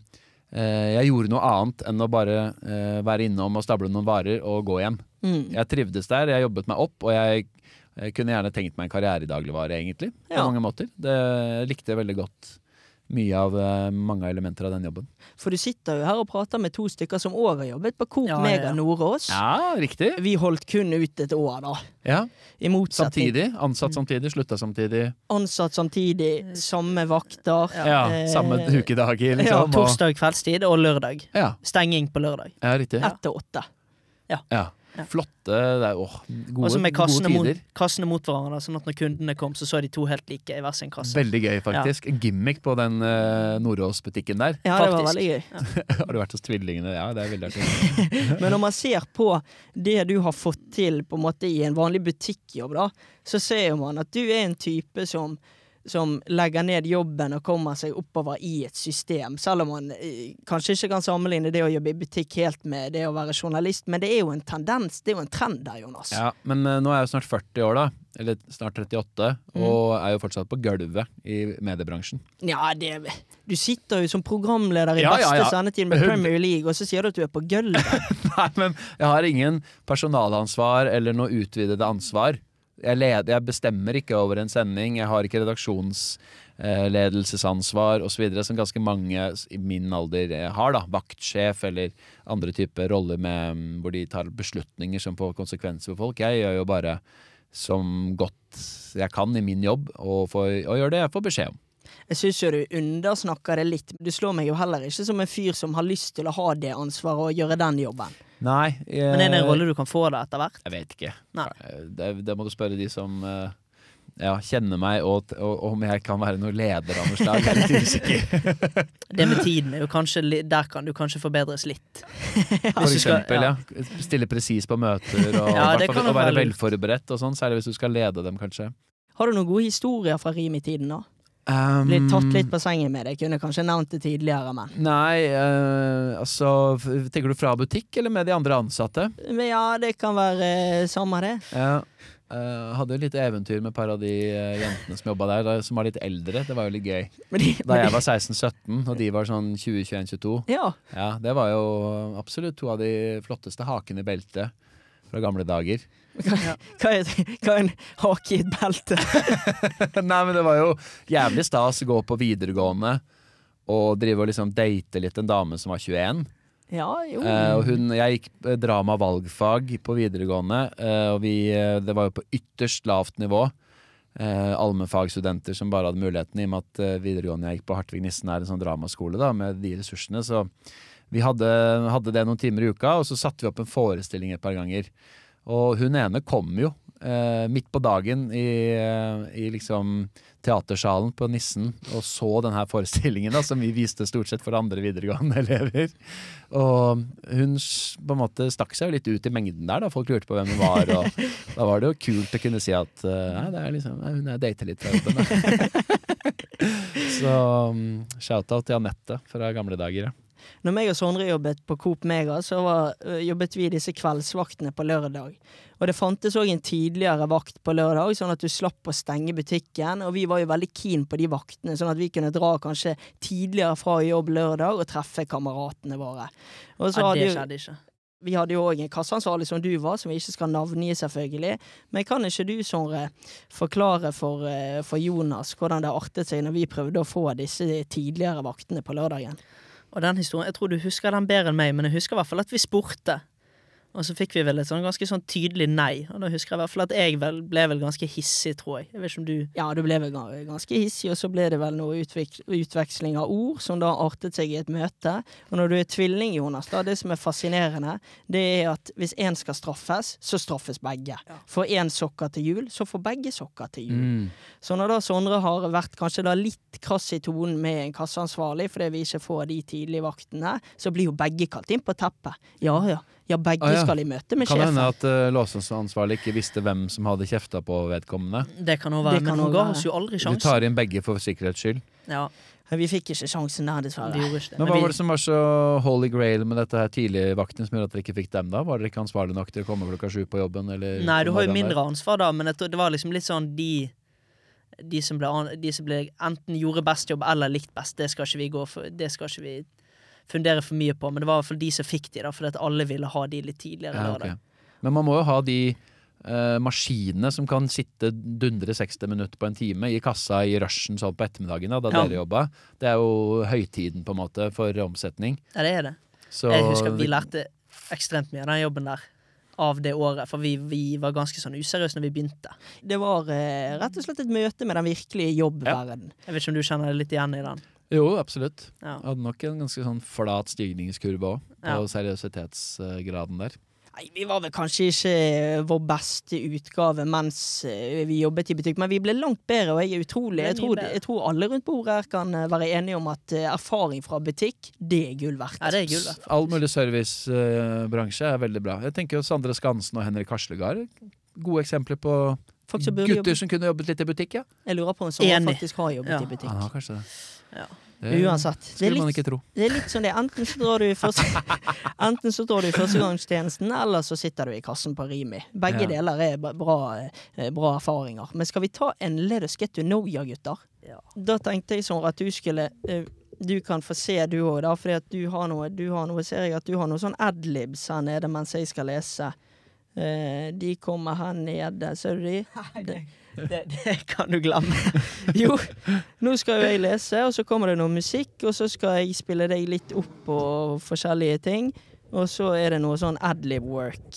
eh, jeg gjorde noe annet enn å bare eh, være innom og stable noen varer og gå hjem. Mm. Jeg trivdes der, jeg jobbet meg opp, og jeg, jeg kunne gjerne tenkt meg en karriere i dagligvare, egentlig. På Ja. mange måter. Det likte jeg veldig godt mye av eh, mange elementer av den jobben. For du sitter jo her og prater med to stykker som òg har jobbet på Coop Ja, ja, Mega ja. Nordås. Ja, riktig. Vi holdt kun ut et år, da. Ja, I motsetning Samtidig. Ansatt samtidig, slutta samtidig. ansatt samtidig, samme vakter. Ja, Eh, Samme ukedager, liksom. Ja, Torsdag kveldstid og lørdag. Ja, Stenging på lørdag. ja, riktig. Ett til åtte. Ja. Flotte det er, åh, gode, med gode kassene mot, kassene mot hverandre, sånn at når kundene kom, så så de to helt like i hver sin kasse. Veldig gøy, faktisk. Ja. gimmick på den uh, Nordås-butikken der. Ja, det var veldig gøy. Har du vært hos tvillingene? Ja, det er veldig artig. Men når man ser på det du har fått til på en måte i en vanlig butikkjobb, da, så ser man at du er en type som som legger ned jobben og kommer seg oppover i et system. Selv om man eh, kanskje ikke kan sammenligne det å jobbe i butikk helt med det å være journalist, men det er jo en tendens, det er jo en trend der, Jonas. Ja, men uh, nå er jeg jo snart 40 år, da. Eller snart 38. Mm. Og er jo fortsatt på gulvet i mediebransjen. Ja, det Du sitter jo som programleder i Ja, ja, ja. sendetid med Premier League, og så sier du at du er på gulvet. Nei, men jeg har ingen personalansvar eller noe utvidede ansvar. Jeg, leder, jeg bestemmer ikke over en sending. Jeg har ikke redaksjonsledelsesansvar osv., som ganske mange i min alder eh, har. da Vaktsjef eller andre typer roller med, mm, hvor de tar beslutninger som får konsekvenser for folk. Jeg gjør jo bare som godt jeg kan i min jobb, og, får, og gjør det jeg får beskjed om. Jeg syns jo du undersnakker det litt. Du slår meg jo heller ikke som en fyr som har lyst til å ha det ansvaret og gjøre den jobben. Nei. Jeg, Men er det en rolle du kan få da etter hvert? Jeg vet ikke. Nei. Det, det må du spørre de som eh, ja, kjenner meg, og, og om jeg kan være noen leder av noe slag. Jeg er litt usikker. Det med tiden er jo kanskje Der kan du kanskje forbedres litt. For eksempel, ja. Stille presis på møter, og, Ja, og være være velforberedt og sånn. Særlig hvis du skal lede dem, kanskje. Har du noen gode historier fra rim i tiden, da? Um, Blitt tatt litt på sengen med det. Kunne kanskje nevnt det tidligere, men Nei, uh, altså Tenker du fra butikk eller med de andre ansatte? Men ja, det kan være uh, samme det. Ja. Uh, hadde jo litt eventyr med et par av de uh, jentene som jobba der, som var litt eldre. Det var jo litt gøy. Men de, Da jeg var 16-17, og de var sånn 20-21-22. ja, Ja, det var jo absolutt to av de flotteste hakene i beltet fra gamle dager. Hva, hva, er, hva er en hake i et belte? Nei, men det var jo jævlig stas å gå på videregående og drive og liksom date litt en dame som var 21. Ja, jo. Eh, og hun, jeg gikk eh, drama valgfag på videregående, eh, og vi, eh, det var jo på ytterst lavt nivå. eh, allmennfagstudenter som bare hadde muligheten, i og med at eh, videregående jeg gikk på Hartvig Nissen er en sånn dramaskole da, med de ressursene. Så vi hadde, hadde det noen timer i uka, og så satte vi opp en forestilling et par ganger. Og hun ene kom jo eh, midt på dagen i, eh, i liksom teatersalen på Nissen og så denne forestillingen da, som vi viste stort sett for andre videregående elever. Og hun på en måte stakk seg jo litt ut i mengden der, da folk lurte på hvem hun var. Og da var det jo kult å kunne si at eh, nei, det er liksom, nei, hun er data litt fra jobben. da. Så um, shout-out til Anette fra gamle dager. Ja. Når meg og Sondre jobbet på Coop Mega, så var, jobbet vi disse kveldsvaktene på lørdag. Og det fantes òg en tidligere vakt på lørdag, sånn at du slapp å stenge butikken. Og vi var jo veldig keen på de vaktene, sånn at vi kunne dra kanskje tidligere fra jobb lørdag og treffe kameratene våre. Og så Ja, det skjedde ikke. vi hadde jo òg en kasseansvarlig som du var, som vi ikke skal navngi, selvfølgelig. Men kan ikke du, Sondre, forklare for, eh, for Jonas hvordan det artet seg når vi prøvde å få disse tidligere vaktene på lørdagen? Og den historien, Jeg tror du husker den bedre enn meg, men jeg husker i hvert fall at vi spurte. Og så fikk vi vel et sånn ganske sånn tydelig nei. Og da husker jeg i hvert fall at jeg vel, ble vel ganske hissig, tror jeg. Jeg vet ikke om du Ja, du ble vel ganske hissig, og så ble det vel noe utvik utveksling av ord, som da artet seg i et møte. Og når du er tvilling, Jonas, da, det som er fascinerende, det er at hvis én skal straffes, så straffes begge. Får én sokker til jul, så får begge sokker til jul. Mm. Så når da Sondre har vært kanskje da litt krass i tonen med en kasseansvarlig fordi vi ikke får de tidlige vaktene, så blir jo begge kalt inn på teppet. Ja ja, ja begge Ah, ja. skal i møte med Kan det hende at uh, låseansvarlig ikke visste hvem som hadde kjefta på vedkommende? Det kan òg være, Det kan men hun ga oss jo aldri Du tar inn begge for sikkerhets skyld. Ja, Men vi fikk ikke sjansen der, dessverre. vi ikke det. Men Men Hva var det som var så holy grail med dette her tidligvakten som gjorde at dere ikke fikk dem da? Var dere ikke ansvarlig nok til å komme klokka sju på jobben? Eller Nei, du har jo mindre ansvar da, men det var liksom litt sånn de de som, ble, de som ble enten gjorde best jobb eller likt best, det skal ikke vi gå for Det skal ikke vi fundere for mye på, men det var i hvert fall de som fikk de, da, fordi at alle ville ha de litt tidligere. Ja, okay. Men man må jo ha de eh, maskinene som kan sitte dundre 60 minutter på en time i kassa i rushen sånn på ettermiddagen, da, da Ja. dere jobba. Det er jo høytiden på en måte for omsetning. Ja, det er det. Så Jeg husker vi lærte ekstremt mye av den jobben der. Av det året, for vi, vi var ganske sånn useriøse når vi begynte. Det var eh, rett og slett et møte med den virkelige jobbverden. Jeg vet ikke om du kjenner deg litt igjen i den? Jo, absolutt. Ja. Hadde nok en ganske sånn flat stigningskurve òg, på Ja. seriøsitetsgraden der. Nei, vi var vel kanskje ikke eh, vår beste utgave mens eh, vi jobbet i butikk, men vi ble langt bedre, og jeg er utrolig Jeg tror, jeg tror alle rundt bordet her kan eh, være enige om at erfaring fra butikk, det er gull verdt. Ja, det er gull, verdt All mulig servicebransje er veldig bra. Jeg tenker jo Sandre Skansen og Henrik Haslegard. Gode eksempler på Gutter jobbe- som kunne jobbet litt i butikk. Ja. Jeg lurer på om Sara faktisk har jobbet Ja. i butikk. Ja, kanskje det. Ja. Det Uansett. Det er, skulle man ikke tro. det er litt sånn det. Enten så drar du i første førstegangstjenesten, eller så sitter du i kassen på Rimi. Begge Ja. deler er bra, eh, bra erfaringer. Men skal vi ta en Let us get to know you, gutter? Ja. Da tenkte jeg sånn at du skulle eh, Du kan få se du òg, da, at du har noe Du har noe, ser jeg at du har noe sånn adlibs her nede mens jeg skal lese. Eh, de kommer her nede, ser du de? Det, det, det kan du glemme. Jo, nå skal jo jeg lese, og så kommer det noe musikk, og så skal jeg spille deg litt opp på forskjellige ting. Og så er det noe sånn adlib work.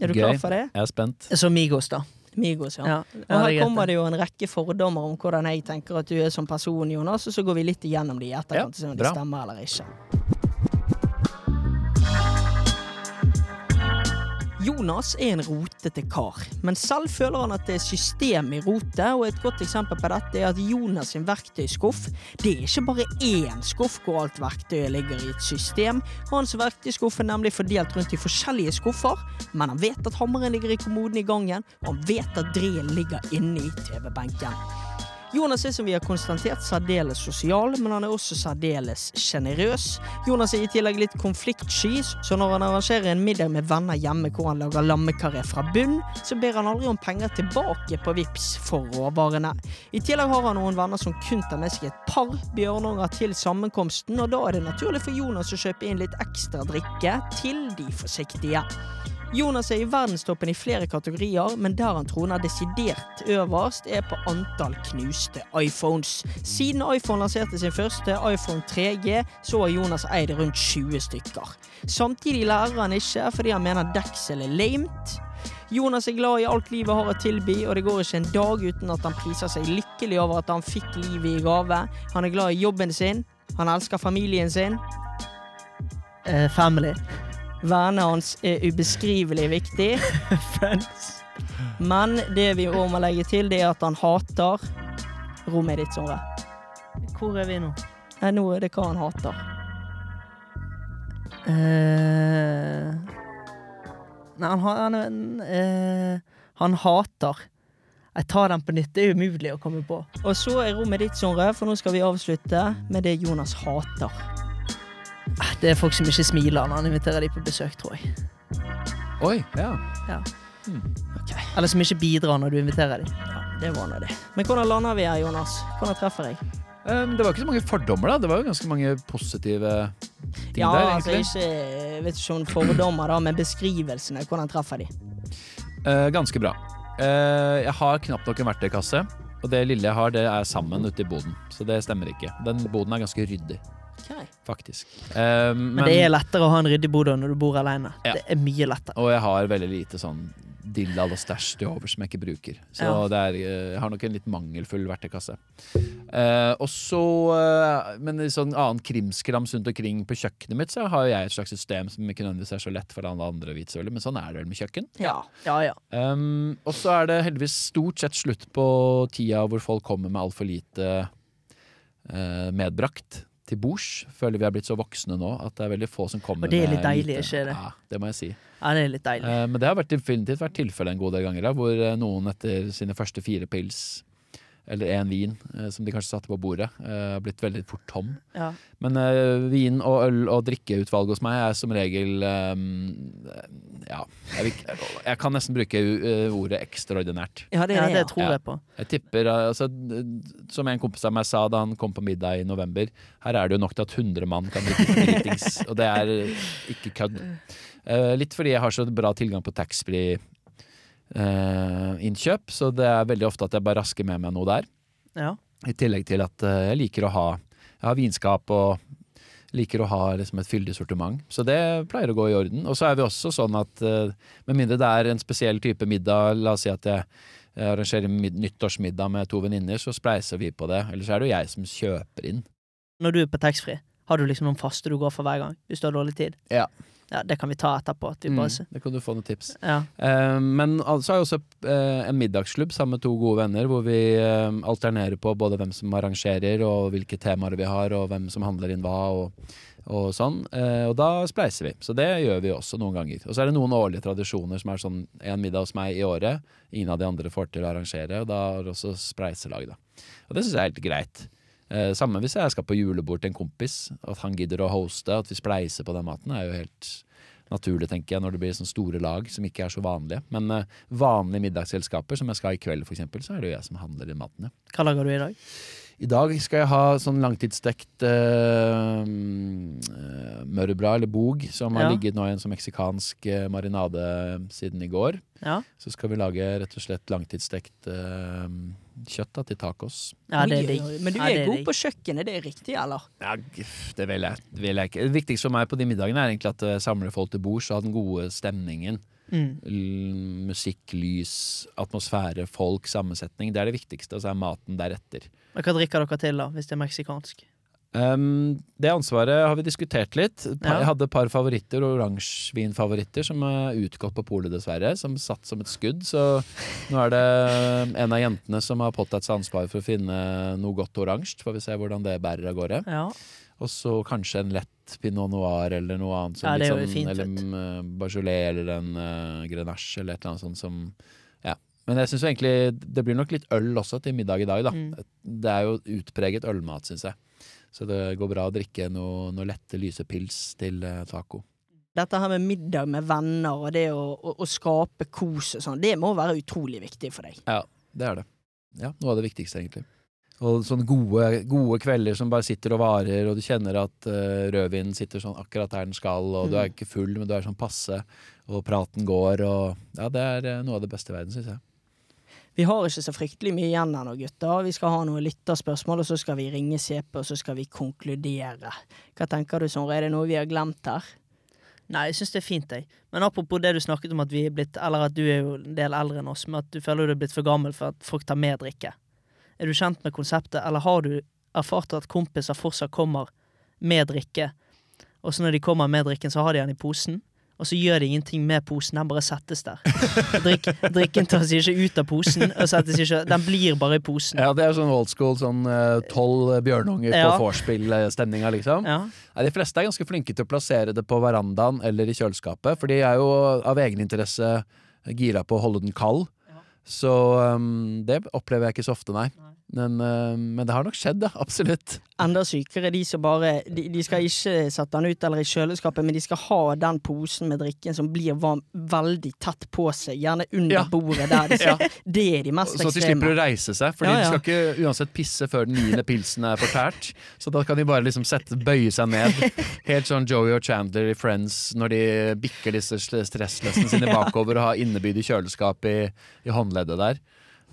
Er du Gøy. klar for det? Jeg er spent. Så Migos, da. Migos, ja. Ja, Og her kommer det jo en rekke fordommer om hvordan jeg tenker at du er som person, Jonas, og så går vi litt igjennom de i etterkant, og ser om de stemmer eller ikke. Jonas er en rotete kar, men selv føler han at det er system i rotet, og et godt eksempel på dette er at Jonas sin verktøyskuff, det er ikke bare én skuff hvor alt verktøyet ligger i et system. Hans verktøyskuff er nemlig fordelt rundt i forskjellige skuffer, men han vet at hammeren ligger i kommoden i gangen, og han vet at drillen ligger inne i TV-benken. Jonas er som vi har konstatert særdeles sosial, men han er også særdeles sjenerøs. Jonas er i tillegg litt konfliktsky, så når han arrangerer en middag med venner hjemme hvor han lager lammekaré fra bunn, så ber han aldri om penger tilbake på VIPS for råvarene. I tillegg har han noen venner som kun tar med seg et par bjørnunger til sammenkomsten, og da er det naturlig for Jonas å kjøpe inn litt ekstra drikke til de forsiktige. Jonas er i verdenstoppen i flere kategorier, men der han troner desidert øverst, er på antall knuste iPhones. Siden iPhone lanserte sin første iPhone 3G, så har Jonas eid rundt 20 stykker. Samtidig lærer han ikke fordi han mener deksel er lamet. Jonas er glad i alt livet har å tilby, og det går ikke en dag uten at han priser seg lykkelig over at han fikk livet i gave. Han er glad i jobben sin, han elsker familien sin. Uh, family. Vernet hans er ubeskrivelig viktig. Friends. Men det vi òg må legge til, det er at han hater rommet ditt, Sondre. Hvor er vi nå? Nei, nå er det hva han hater. Uh, nei, han, har- han, eh, han hater Jeg tar den på nytt. Det er umulig å komme på. Og så er rommet ditt, Sondre, for nå skal vi avslutte med det Jonas hater. Eh, Det er folk som ikke smiler når han inviterer dem på besøk, tror jeg. Oi, ja. Ok, Eller som ikke bidrar når du inviterer dem. ja, det var nå det. Men hvordan lander vi her, Jonas? Hvordan treffer jeg? Um, det var ikke så mange fordommer, da. Det var jo ganske mange positive ting Ja, der, altså ikke jeg vet ikke om fordommer, da, men beskrivelsene. Hvordan treffer de? Uh, ganske bra. Uh, jeg har knapt nok en verktøykasse. Og det lille jeg har, det er sammen ute i boden. Så det stemmer ikke. Den boden er ganske ryddig, Ok. faktisk. Eh, men, Men det er lettere å ha en ryddig bod når du bor alene. Ja. Det er mye lettere. Og jeg har veldig lite sånn dillal og stæsj til overs som jeg ikke bruker. Så Ja. det er, eh, jeg har nok en litt mangelfull verktøykasse. Uh, og så uh, Men i sånn annen krimskrams rundt omkring på kjøkkenet mitt, så har jeg et slags system som ikke nødvendigvis er så lett for alle andre å vite, selvfølgelig, men sånn er det vel med kjøkken. Ja. Ja, ja. Um, og så er det heldigvis stort sett slutt på tida hvor folk kommer med altfor lite uh, medbrakt til bords. Føler vi er blitt så voksne nå at det er veldig få som kommer Og det er litt deilig, ikke det? Ja, det må jeg si. ja, det er litt deilig. Eh, men det har vært definitivt vært tilfellet en god del ganger, da, hvor eh, noen etter sine første fire pils eller én vin, eh, som de kanskje satte på bordet, eh, har blitt veldig fort tom. Ja. Men eh, vin og øl og drikkeutvalg hos meg er som regel eh, Ja, jeg, vil, jeg kan nesten bruke ordet ekstraordinært. Ja, det Ja, er det. det tror Ja. jeg på. Jeg tipper, altså, Som en kompis av meg sa da han kom på middag i november, her er det jo nok til at 100 mann kan drikke dritings. og det er ikke kødd. Eh, litt fordi jeg har så bra tilgang på taxfree eh, innkjøp, så det er veldig ofte at jeg bare rasker med meg noe der. Ja. I tillegg til at eh, jeg liker å ha Jeg har vinskap og liker å ha liksom et fyldig sortiment. Så det pleier å gå i orden. Og så er vi også sånn at eh, med mindre det er en spesiell type middag, la oss si at jeg arrangerer mid nyttårsmiddag med to venninner, så spleiser vi på det. Ellers er det jo jeg som kjøper inn. Når du er på taxfree, har du liksom noen faste du går for hver gang? Hvis du har dårlig tid? Ja. Ja, Det kan vi ta etterpå. Vi Mm, det kan du få noen tips. Ja. Eh, men altså har jeg også eh, en middagsklubb sammen med to gode venner, hvor vi eh, alternerer på både hvem som arrangerer, og hvilke temaer vi har, og hvem som handler inn hva, og, og sånn. Eh, og da spleiser vi. Så det gjør vi også noen ganger. Og så er det noen årlige tradisjoner som er sånn en middag hos meg i året. Ingen av de andre får til å arrangere, og da har det også spleiselag, da. Og det syns jeg er helt greit. Eh, samme hvis jeg skal på julebord til en kompis, at han gidder å hoste, at vi spleiser på den maten, er jo helt naturlig, tenker jeg, når det blir sånne store lag som ikke er så vanlige. Men eh, vanlige middagsselskaper, som jeg skal ha i kveld f.eks., så er det jo jeg som handler inn maten, ja. Hva lager du i dag? I dag skal jeg ha sånn langtidsstekt uh, mørbra, eller bog, som har Ja. ligget nå i en sånn meksikansk uh, marinade siden i går. Ja, Så skal vi lage rett og slett langtidsstekt eh, kjøtt til tacos. ja det er digg. Men du er ja, er god digg. på kjøkkenet, det er riktig, eller? Ja, det vil jeg, vil jeg ikke. Det viktigste for meg på de middagene er egentlig at jeg samler folk til bords og har den gode stemningen. Mm. Musikk, lys, atmosfære, folk, sammensetning. Det er det viktigste, og så er maten deretter. Hva drikker dere til, da, hvis det er meksikansk? Um, det ansvaret har vi diskutert litt. Jeg hadde et par favoritter, oransjevinfavoritter, som er utgått på polet, dessverre. Som satt som et skudd. Så nå er det en av jentene som har påtatt seg ansvar for å finne noe godt oransje. Får vi se hvordan det bærer av gårde. Ja. Og så kanskje en lett pinot noir eller noe annet. Ja, sånn- fint, Eller Bajolet mm, eller en uh, Grenache eller et eller annet sånt som Ja. Men jeg syns egentlig det blir nok litt øl også til middag i dag, da. Mm. Det er jo utpreget ølmat, syns jeg. Så det går bra å drikke noe, noe lette, lyse pils til eh, taco. Dette her med middag med venner og det å, å, å skape kos og sånn, det må være utrolig viktig for deg. Ja, det er det. Ja, Noe av det viktigste, egentlig. Og sånne gode, gode kvelder som bare sitter og varer, og du kjenner at uh, rødvinen sitter sånn akkurat der den skal, og du er ikke full, men du er sånn passe, og praten går, og Ja, det er eh, noe av det beste i verden, syns jeg. Vi har ikke så fryktelig mye igjen ennå, gutter. Vi skal ha noen lytterspørsmål, og så skal vi ringe CP, og så skal vi konkludere. Hva tenker du, Sondre? Er det noe vi har glemt her? Nei, jeg syns det er fint, jeg. Men apropos det du snakket om at vi er blitt Eller at du er jo en del eldre enn oss, men at du føler du er blitt for gammel for at folk tar med drikke. Er du kjent med konseptet, eller har du erfart at kompiser fortsatt kommer med drikke, og så når de kommer med drikken, så har de den i posen? Og så gjør de ingenting med posen, den bare settes der. Drikk, drikken tas ikke ut av posen, ikke Den blir bare i posen. Ja, det er sånn old school, sånn eh, tolv bjørnunger Ja. på vorspiel-stemninga, liksom. Ja. Nei, de fleste er ganske flinke til å plassere det på verandaen eller i kjøleskapet, for de er jo av egeninteresse gira på å holde den kald. Så um, det opplever jeg ikke så ofte, nei. Men, uh, men det har nok skjedd, ja. Absolutt. Enda sykere de som bare de, de skal ikke sette den ut eller i kjøleskapet, men de skal ha den posen med drikken som blir varm veldig tett på seg, gjerne under Ja. bordet der. Det, Ja. det er de mest ekstreme. Så de slipper å reise seg, ja. de skal ikke uansett pisse før den niende pilsen er fortært. Så da kan de bare liksom sette, bøye seg ned. Helt sånn Joey og Chandler i Friends når de bikker disse stressløsene sine bakover og har innebygd i kjøleskap i, i håndleddet der.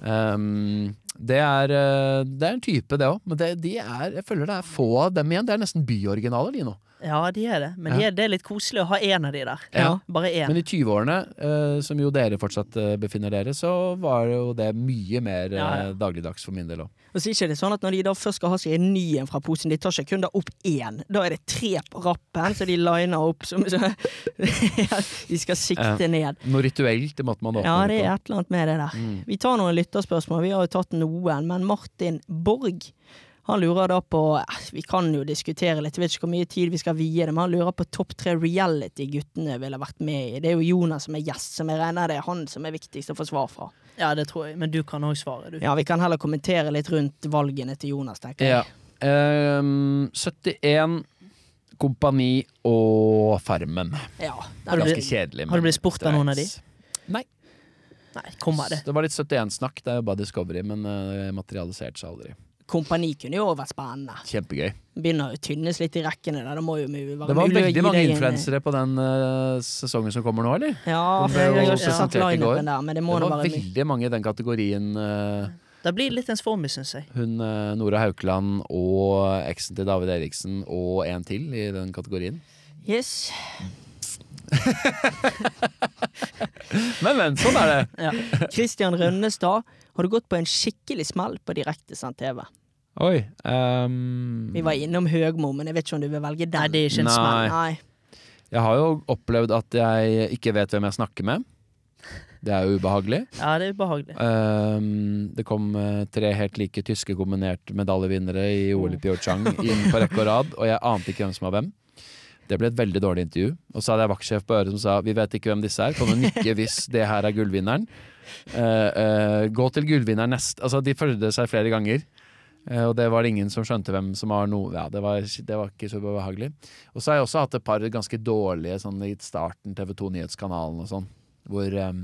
Um, det, er, eh, det er en type, det òg, men det, de er, jeg føler det er få av dem igjen. Det er nesten byoriginaler, de nå. Ja, de er det. Men de er, det er litt koselig å ha én av de der. Ja. Bare én. Men i 20-årene, eh, som jo dere fortsatt eh, befinner dere, så var jo det mye mer eh, Ja, ja. dagligdags for min del òg. Og så er ikke det sånn at når de da først skal ha seg en ny en fra posen, de tar ikke kun da opp én. Da er det tre på rappen, så de liner opp som så, De skal sikte ned. Noe rituelt i måten man åpner Ja, det det er et eller annet med det der. Mm. Vi tar noen lytterspørsmål. Vi har jo tatt noen, men Martin Borg han lurer da på eh, Vi kan jo diskutere litt, jeg vet ikke hvor mye tid vi skal vie det, men han lurer på topp tre reality-guttene ville vært med i. Det er jo Jonas som er gjest, som jeg regner det er han som er viktigst å få svar fra. Ja, det tror jeg. Men du kan òg svare, du. Ja, vi kan heller kommentere litt rundt valgene til Jonas, tenker Ja. jeg. Ehm, 71 Kompani og Farmen. Ja, Har du Ganske blitt- kjedelig. har du blitt spurt av noen av de? Nei. Nei, kommer det. Det var litt 71-snakk. Det er jo bare Discovery, men uh, materialiserte seg aldri. Kompani kunne jo vært spennende. Kjempegøy. Begynner å tynnes litt i rekkene der. Det må jo være Det var veldig mange influensere på den uh, sesongen som kommer nå, eller? Ja, for ble jeg har jo ikke satt går. der, men det må Det var være mye. veldig mange i den kategorien. Uh, Det blir litt ensformig, syns jeg. hun eh, Nora Haukeland og eksen til David Eriksen og en til i den kategorien. Yes. Men, men, sånn er det. Ja. Christian Rønnestad, har du gått på en skikkelig smell på direktesendt TV? Oi. um... Vi var innom Høgmo, men jeg vet ikke om du vil velge den. Nei, det er ikke en Nei. smell. Nei. jeg har jo opplevd at jeg ikke vet hvem jeg snakker med. Det er jo ubehagelig. Ja, det er ubehagelig. um, det kom eh, tre helt like tyske kombinert medaljevinnere i OL i Pyeongchang inn på rekke og rad, og jeg ante ikke hvem som var hvem. Det ble et veldig dårlig intervju. Og så hadde jeg vaktsjef på øret som sa vi vet ikke hvem disse er, kan du nikke hvis det her er gullvinneren. Uh, uh, gå til gullvinneren nest Altså, de følgde seg flere ganger. Uh, og det var det ingen som skjønte hvem som var noe Ja, det var, det var ikke så behagelig. Og så har jeg også hatt et par ganske dårlige sånn i starten, TV 2 Nyhetskanalen og sånn, hvor um,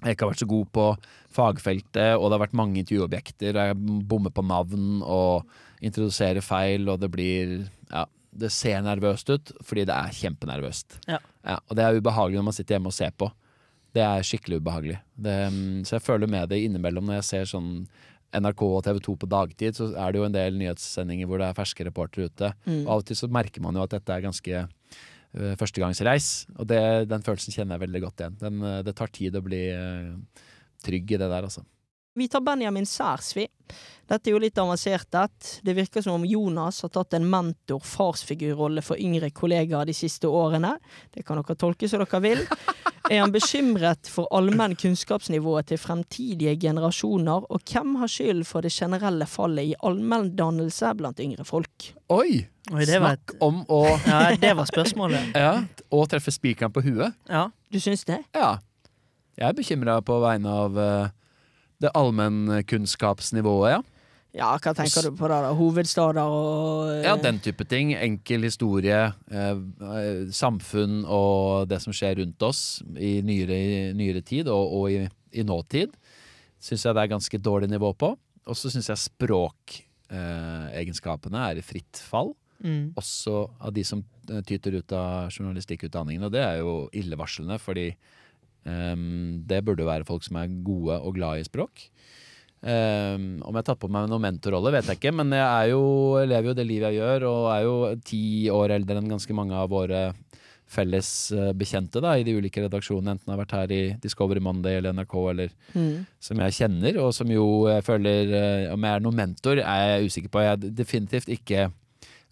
jeg ikke har vært så god på fagfeltet, og det har vært mange intervjuobjekter, og jeg bommer på navn og introduserer feil, og det blir Ja, det ser nervøst ut, fordi det er kjempenervøst. Ja. og det er ubehagelig når man sitter hjemme og ser på. Det er skikkelig ubehagelig. Det, mm, så jeg føler med det innimellom når jeg ser sånn NRK og TV 2 på dagtid, så er det jo en del nyhetssendinger hvor det er ferske reportere ute. Mm. Og av og til så merker man jo at dette er ganske uh, førstegangsreis. Og det, den følelsen kjenner jeg veldig godt igjen. Den, uh, det tar tid å bli uh, trygg i det der, altså. Vi tar Benjamin Særs, vi. Dette er jo litt avansert, et. Det virker som om Jonas har tatt en mentor-farsfigurrolle for yngre kollegaer de siste årene. Det kan dere tolke som dere vil. Er han bekymret for allmenn kunnskapsnivået til fremtidige generasjoner, og hvem har skyld for det generelle fallet i allmenndannelse blant yngre folk? Oi! Oi, det var Snakk om å Ja, det var spørsmålet. ja, å treffe spikeren på huet. Ja. Du syns det? Ja. Jeg er bekymra på vegne av øh, det allmennkunnskapsnivået, ja. Ja, hva tenker du på da? da? Hovedstader og Ja, den type ting. Enkel historie, eh, eh, samfunn og det som skjer rundt oss i nyere, nyere tid og, og i, i nåtid, syns jeg det er ganske dårlig nivå på. Og så syns jeg språkegenskapene er i fritt fall. Mm. Også av de som eh, tyter ut av journalistikkutdanningen. Og det er jo illevarslende, fordi ehm, det burde være folk som er gode og glad i språk. Um, om jeg har tatt på meg noen mentorrolle, vet jeg ikke, men jeg jo, jeg lever jo det livet jeg gjør, og er jo ti år eldre enn ganske mange av våre felles eh, bekjente da, i de ulike redaksjonene, enten jeg har vært her i Discovery Monday eller NRK, eller Mm. som jeg kjenner, og som jo jeg føler eh, Om jeg er noen mentor, er jeg usikker på. Jeg har definitivt ikke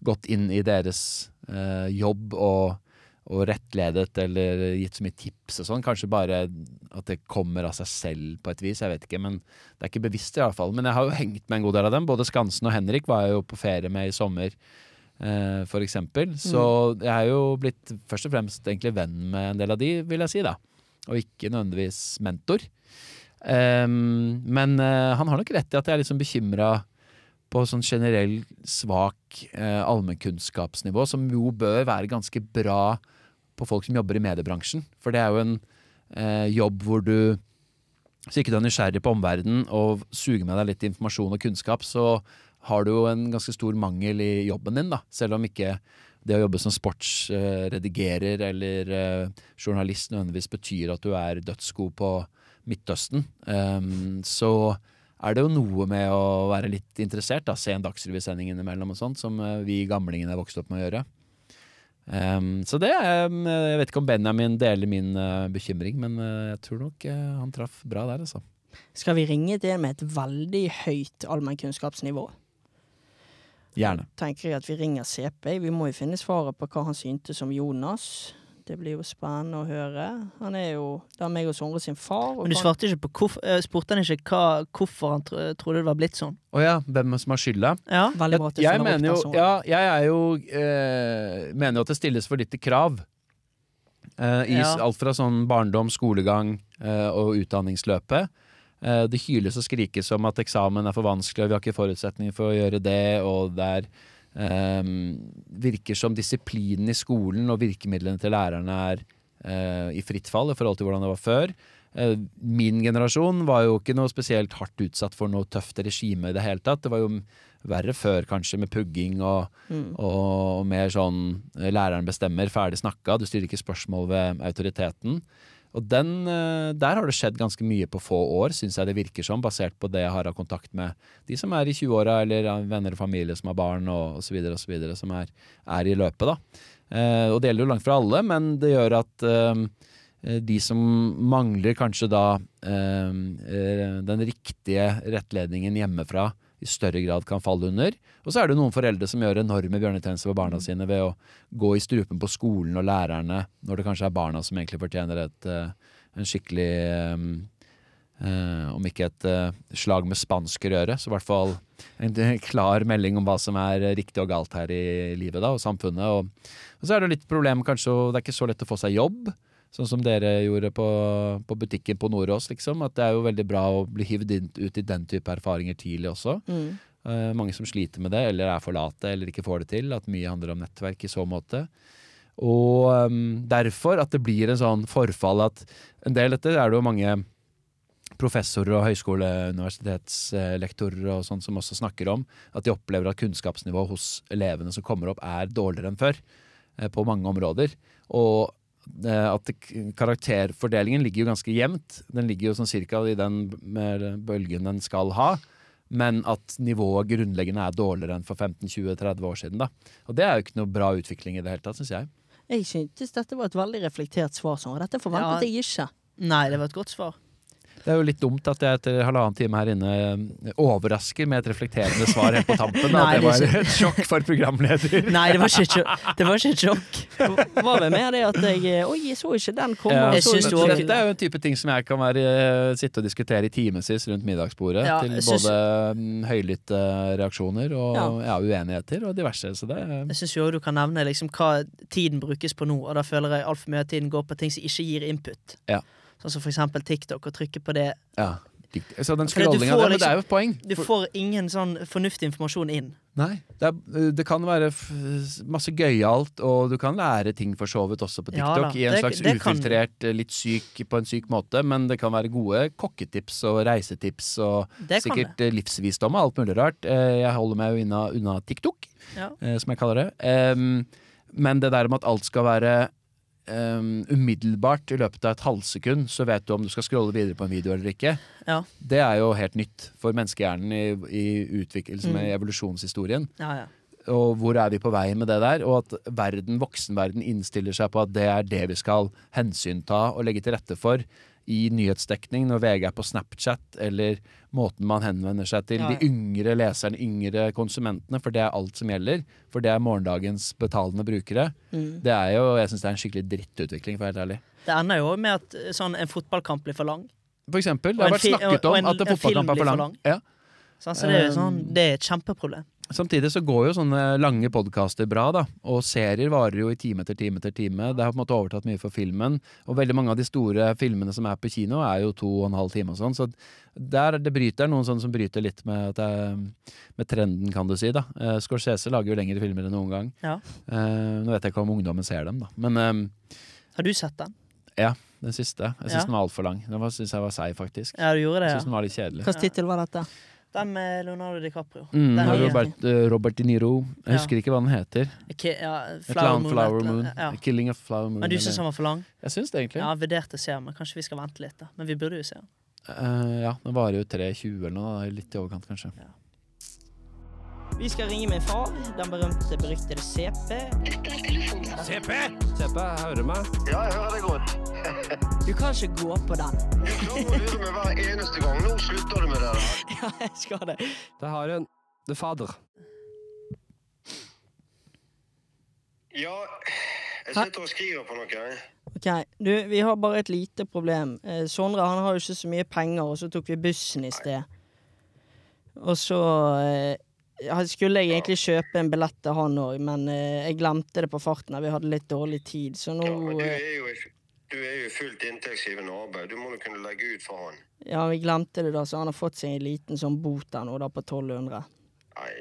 gått inn i deres eh, jobb og, og rettledet eller gitt så mye tips og sånn. Kanskje bare at det kommer av seg selv på et vis, jeg vet ikke. Men det er ikke bevisst i alle fall. Men jeg har jo hengt med en god del av dem. Både Skansen og Henrik var jeg jo på ferie med i sommer. eh, For eksempel. Så jeg er jo blitt først og fremst egentlig venn med en del av de, vil jeg si, da. Og ikke nødvendigvis mentor. Um, men uh, han har nok rett i at jeg er liksom bekymra på sånn generell svak uh, allmennkunnskapsnivå, som jo bør være ganske bra på folk som jobber i mediebransjen. For det er jo en eh, jobb hvor du Hvis ikke du er nysgjerrig på omverdenen og suger med deg litt informasjon og kunnskap, så har du jo en ganske stor mangel i jobben din, da. Selv om ikke det å jobbe som sportsredigerer eller eh, journalist nødvendigvis betyr at du er dødsgod på Midtøsten. um, så er det jo noe med å være litt interessert, da, se en Dagsrevy-sending innimellom og sånt, som eh, vi gamlingene er vokst opp med å gjøre. Ehm, så det er Jeg vet ikke om Benjamin deler min uh, bekymring, men uh, jeg tror nok uh, han traff bra der, altså. Skal vi ringe til med et veldig høyt allmennkunnskapsnivå? Gjerne. tenker jeg at vi ringer CP. Vi må jo finne svaret på hva han syntes om Jonas. Det blir jo spennende å høre. Han er jo Det er meg og Sondre sin far. og Men du svarte ikke på hvorfor eh, Spurte han ikke hva, hvorfor han tro, trodde det var blitt sånn? Å ja, hvem som har skylda? Ja. Veldig bra til jeg, jeg mener jo, ja, jeg er jo eh, mener jo at det stilles for lite krav. Eh, I Ja. alt fra sånn barndom, skolegang eh, og utdanningsløpet. Eh, det hyles og skrikes om at eksamen er for vanskelig, og vi har ikke forutsetninger for å gjøre det, og det er virker som disiplinen i skolen og virkemidlene til lærerne er eh, i fritt fall i forhold til hvordan det var før. Eh, Min generasjon var jo ikke noe spesielt hardt utsatt for noe tøft regime i det hele tatt. Det var jo verre før, kanskje, med pugging og, Mm. og mer sånn eh, læreren bestemmer, ferdig snakka, du stiller ikke spørsmål ved autoriteten. Og den, eh, der har det skjedd ganske mye på få år, syns jeg det virker som, basert på det jeg har av kontakt med de som er i 20-åra, eller venner og familie som har barn, og osv., som er, er i løpet, da. Eh, og det gjelder jo langt fra alle, men det gjør at eh, de som mangler kanskje da eh, eh, den riktige rettledningen hjemmefra, i større grad kan falle under. Og så er det noen foreldre som gjør enorme bjørnetjenester for barna sine ved å gå i strupen på skolen og lærerne, når det kanskje er barna som egentlig fortjener et, eh, en skikkelig um, uh, Om ikke et uh, slag med spanskrøre, så i hvert fall en klar melding om hva som er riktig og galt her i livet da, og samfunnet. Og, og så er det litt problem kanskje, og det er ikke så lett å få seg jobb. Sånn som dere gjorde på, på butikken på Nordås, liksom. At det er jo veldig bra å bli hivd ut i den type erfaringer tidlig også. Mm. Uh, mange som sliter med det, eller er for late, eller ikke får det til. At mye handler om nettverk i så måte. Og um, derfor at det blir en sånn forfall at en del av dette er det jo mange professorer og høyskole- og sånn som også snakker om at de opplever at kunnskapsnivået hos elevene som kommer opp, er dårligere enn før eh, på mange områder. Og at karakterfordelingen ligger jo ganske jevnt. Den ligger jo sånn cirka i den bølgen den skal ha. Men at nivået grunnleggende er dårligere enn for 15-20-30 år siden. da. Og det er jo ikke noe bra utvikling i det hele tatt, syns jeg. Jeg syntes dette var et veldig reflektert svar, Sånn. Dette forventet Ja. jeg ikke. Nei, det var et godt svar. Det er jo litt dumt at jeg etter halvannen time her inne eh, overrasker med et reflekterende svar helt på tampen. Nei, At det var et sjokk for programleder. Nei, det var ikke et sjokk. Det var ikke et sjokk. Det var vel mer det at jeg eh, Oi, jeg så ikke den komme. Ja, den. Dette er jo en type ting som jeg kan være, eh, sitte og diskutere i timevis rundt middagsbordet. Ja, til både synes... høylytte reaksjoner og Ja. ja. uenigheter og diverse. Så det Jeg syns jo du kan nevne liksom hva tiden brukes på nå, og da føler jeg altfor mye av tiden går på ting som ikke gir input. Ja. Sånn som for eksempel TikTok, og trykke på det. ja. Så den scrollinga der, men det liksom- er jo et poeng. Du får ingen sånn fornuftig informasjon inn. Nei. Det, er, det kan være masse gøyalt, og du kan lære ting for så vidt også på TikTok. Ja, I en det- slags det ufiltrert, kan... litt syk på en syk måte. Men det kan være gode kokketips og reisetips og sikkert livsvisdom og alt mulig rart. Eh, Jeg holder meg jo unna, unna TikTok, Ja. eh, som jeg kaller det. Men det der med at alt skal være em, umiddelbart i løpet av et halvsekund, så vet du om du skal scrolle videre på en video eller ikke. Ja. Det er jo helt nytt for menneskehjernen i, i utviklelse med Mm. evolusjonshistorien. Ja, ja. og hvor er vi på vei med det der? Og at verden, voksenverden innstiller seg på at det er det vi skal hensynta og legge til rette for i nyhetsdekning når VG er på Snapchat, eller måten man henvender seg til Ja, ja. de yngre leserne, yngre konsumentene, for det er alt som gjelder. For det er morgendagens betalende brukere. Mm. Det er jo, Jeg syns det er en skikkelig drittutvikling, for å være helt ærlig. Det ender jo med at eh, sånn, en fotballkamp blir for lang. For eksempel, det har vært snakket og om en- at en en fotballkamp er for for lang. lang. Ja. Så, altså, det er, jo sånn, Um, det er et kjempeproblem. Samtidig så går jo sånne lange podkaster bra, da. Og serier varer jo i time etter time etter time. Det har på en måte overtatt mye for filmen. Og veldig mange av de store filmene som er på kino, er jo to og en halv time og sånn. Så der det bryter noen sånne som bryter litt med, at det er, med trenden, kan du si. da. Uh, Scorsese lager jo lengre filmer enn noen gang. Ja. Uh, nå vet jeg ikke om ungdommen ser dem, da. Men uh, Har du sett den? Ja. den siste. Jeg syns Ja. den var altfor lang. Den syns jeg var seig, faktisk. Ja, du gjorde det, Jeg ja. den var litt kjedelig. Hvilken tittel var dette? Den med Leonardo DiCaprio. Mm, Den. Robert, eh, Robert De Niro. Jeg Ja. husker ikke hva den heter. Ikke, ja, Flower Moon. Flower Moon. Ja. Killing of Flower Moon. Men du syns den var for lang? Jeg syns det, egentlig. Ja, vurderte se den, kanskje vi skal vente litt, da. Men vi burde jo se den. Uh, ja, den varer jo 3.20 eller noe. Litt i overkant, kanskje. Vi skal ringe min far, den berømte, beryktede CP. CP! CP, hører du meg? Ja, jeg hører deg godt. Du kan ikke gå på den. Du klarer å lure meg hver eneste gang. Nå slutter du med det. der. Ja, jeg skal det. Det har en The fader. Ja, jeg sitter og skriver på noe. Ok, du, vi har bare et lite problem. Eh, Sondre han har jo ikke så mye penger, og så tok vi bussen i sted. Og så eh, skulle jeg egentlig kjøpe en billett til han òg, men eh, jeg glemte det på farten. Vi hadde litt dårlig tid, så nå Ja, du eh, er jo du er jo fullt inntektsgivende arbeid. Du må jo kunne legge ut for han. Ja, vi glemte det, da, så han har fått seg en liten sånn bot der nå, da, på 1200. Nei.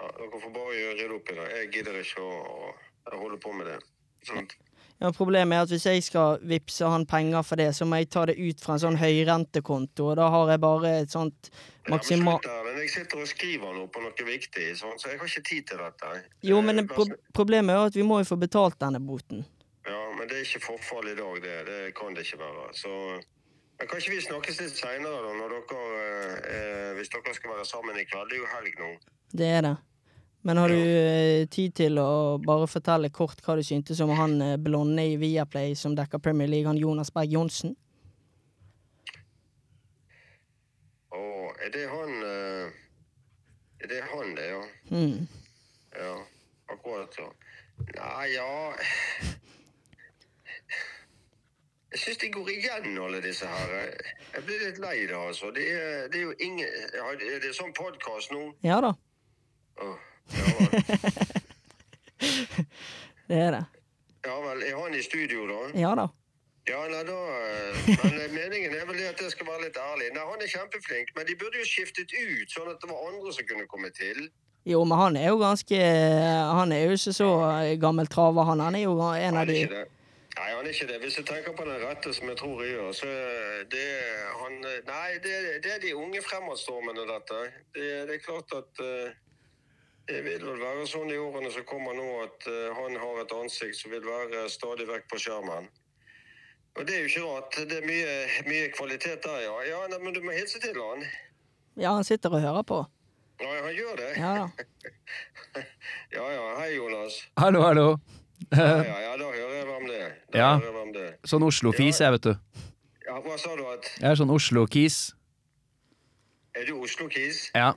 Ja, dere får bare gjøre rydde opp i det. Jeg gidder ikke å, å holde på med det. Sant? Ja, Problemet er at hvis jeg skal vippse han penger for det, så må jeg ta det ut fra en sånn høyrentekonto, og da har jeg bare et sånt Ja, men Jeg sitter og skriver nå på noe viktig, sånn, så jeg har ikke tid til dette. Jo, men Eh, pro problemet er jo at vi må jo få betalt denne boten. Ja, men det er ikke forfall i dag, det. Det kan det ikke være. Så men kan ikke vi snakkes litt seinere, da, dere eh, Hvis dere skal være sammen i kveld? Det er jo helg nå. Det er det. Men har du eh, tid til å bare fortelle kort hva du syntes om han eh, blonde i Viaplay som dekker Premier League, han Jonas Berg Johnsen? Å, er det han eh, Er det han, det, ja? Mm. Ja, akkurat så. Nei, ja Jeg syns de går igjen, alle disse her. Jeg blir litt lei det, altså. Det er, det er jo ingen Er det sånn podkast nå? Ja da, Åh. det er det. Ja vel. Er han i studio, da? Ja da. Ja, nei, da eh, Men eh, meningen er vel det at jeg skal være litt ærlig. Nei, Han er kjempeflink, men de burde jo skiftet ut, sånn at det var andre som kunne komme til. Jo, men han er jo ganske Han er jo ikke så eh, gammel traver, han. Han er jo en av de. Nei, han er ikke det. Hvis jeg tenker på den rette, som jeg tror jeg gjør, så det han Nei, det, det er de unge fremadstormende, dette. Det, det er klart at eh, det vil vel være sånn i årene som kommer nå, at eh, han har et ansikt som vil være stadig vekk på skjermen. Og det er jo ikke rart. Det er mye, mye kvalitet der, ja. Ja, nei, Men du må hilse til han. Ja, han sitter og hører på. Ja, han gjør det. Ja. Ja ja. Hei, Jonas. Hallo, hallo. Ja, ja, ja da hører jeg hvem det er. Da Ja. hører jeg hvem det er. Sånn Oslo-fis, jeg, vet du. Ja, hva sa du at Jeg er sånn Oslo-kis. Er du Oslo-kis? Ja.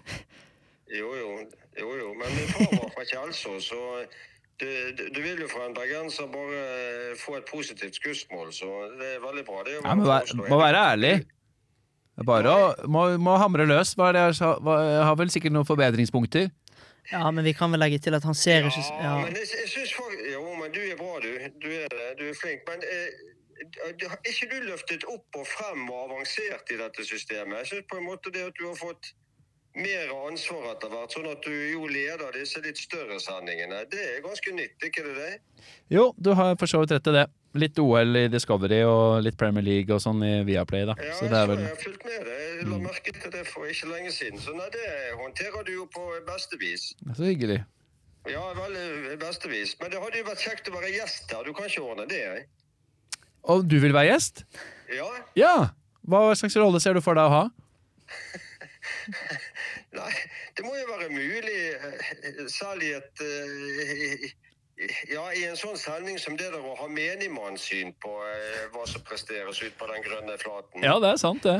Jo, jo. Jo, jo. Men min far var fra Kjelsås, så du, du, vil jo fra en bergenser bare få et positivt skussmål, så det er veldig bra. Det er jo ja må, være, må være ærlig. Bare å må, må hamre løs. Hva er det jeg sa? Hva, jeg har vel sikkert noen forbedringspunkter. Ja, men vi kan vel legge til at han ser ikke Ja, ja. men jeg, jeg synes faktisk Jo, men du er bra, du. Du er, du er flink. Men eh, har ikke du løftet opp og frem og avansert i dette systemet? Jeg synes på en måte det at du har fått mer ansvar etter hvert, sånn at du jo leder disse litt større sendingene. Det er ganske nytt, ikke det det? Jo, du har for så vidt rett i det. Litt OL i Discovery og litt Premier League og sånn i Viaplay, da. Ja, Så det er vel jeg har fulgt med det. Jeg la merke til det for ikke lenge siden. Så nei, det håndterer du jo på beste vis. så hyggelig. Ja, veldig beste vis. Men det hadde jo vært kjekt å være gjest her. Du kan ikke ordne det? jeg. Og du vil være gjest? Ja? Ja! Hva slags rolle ser du for deg å ha? Nei, det må jo være mulig, særlig selv i et eh, ja, I en sånn sending som det der å ha menigmannssyn på eh, hva som presteres ut på den grønne flaten. Ja, det er sant, det.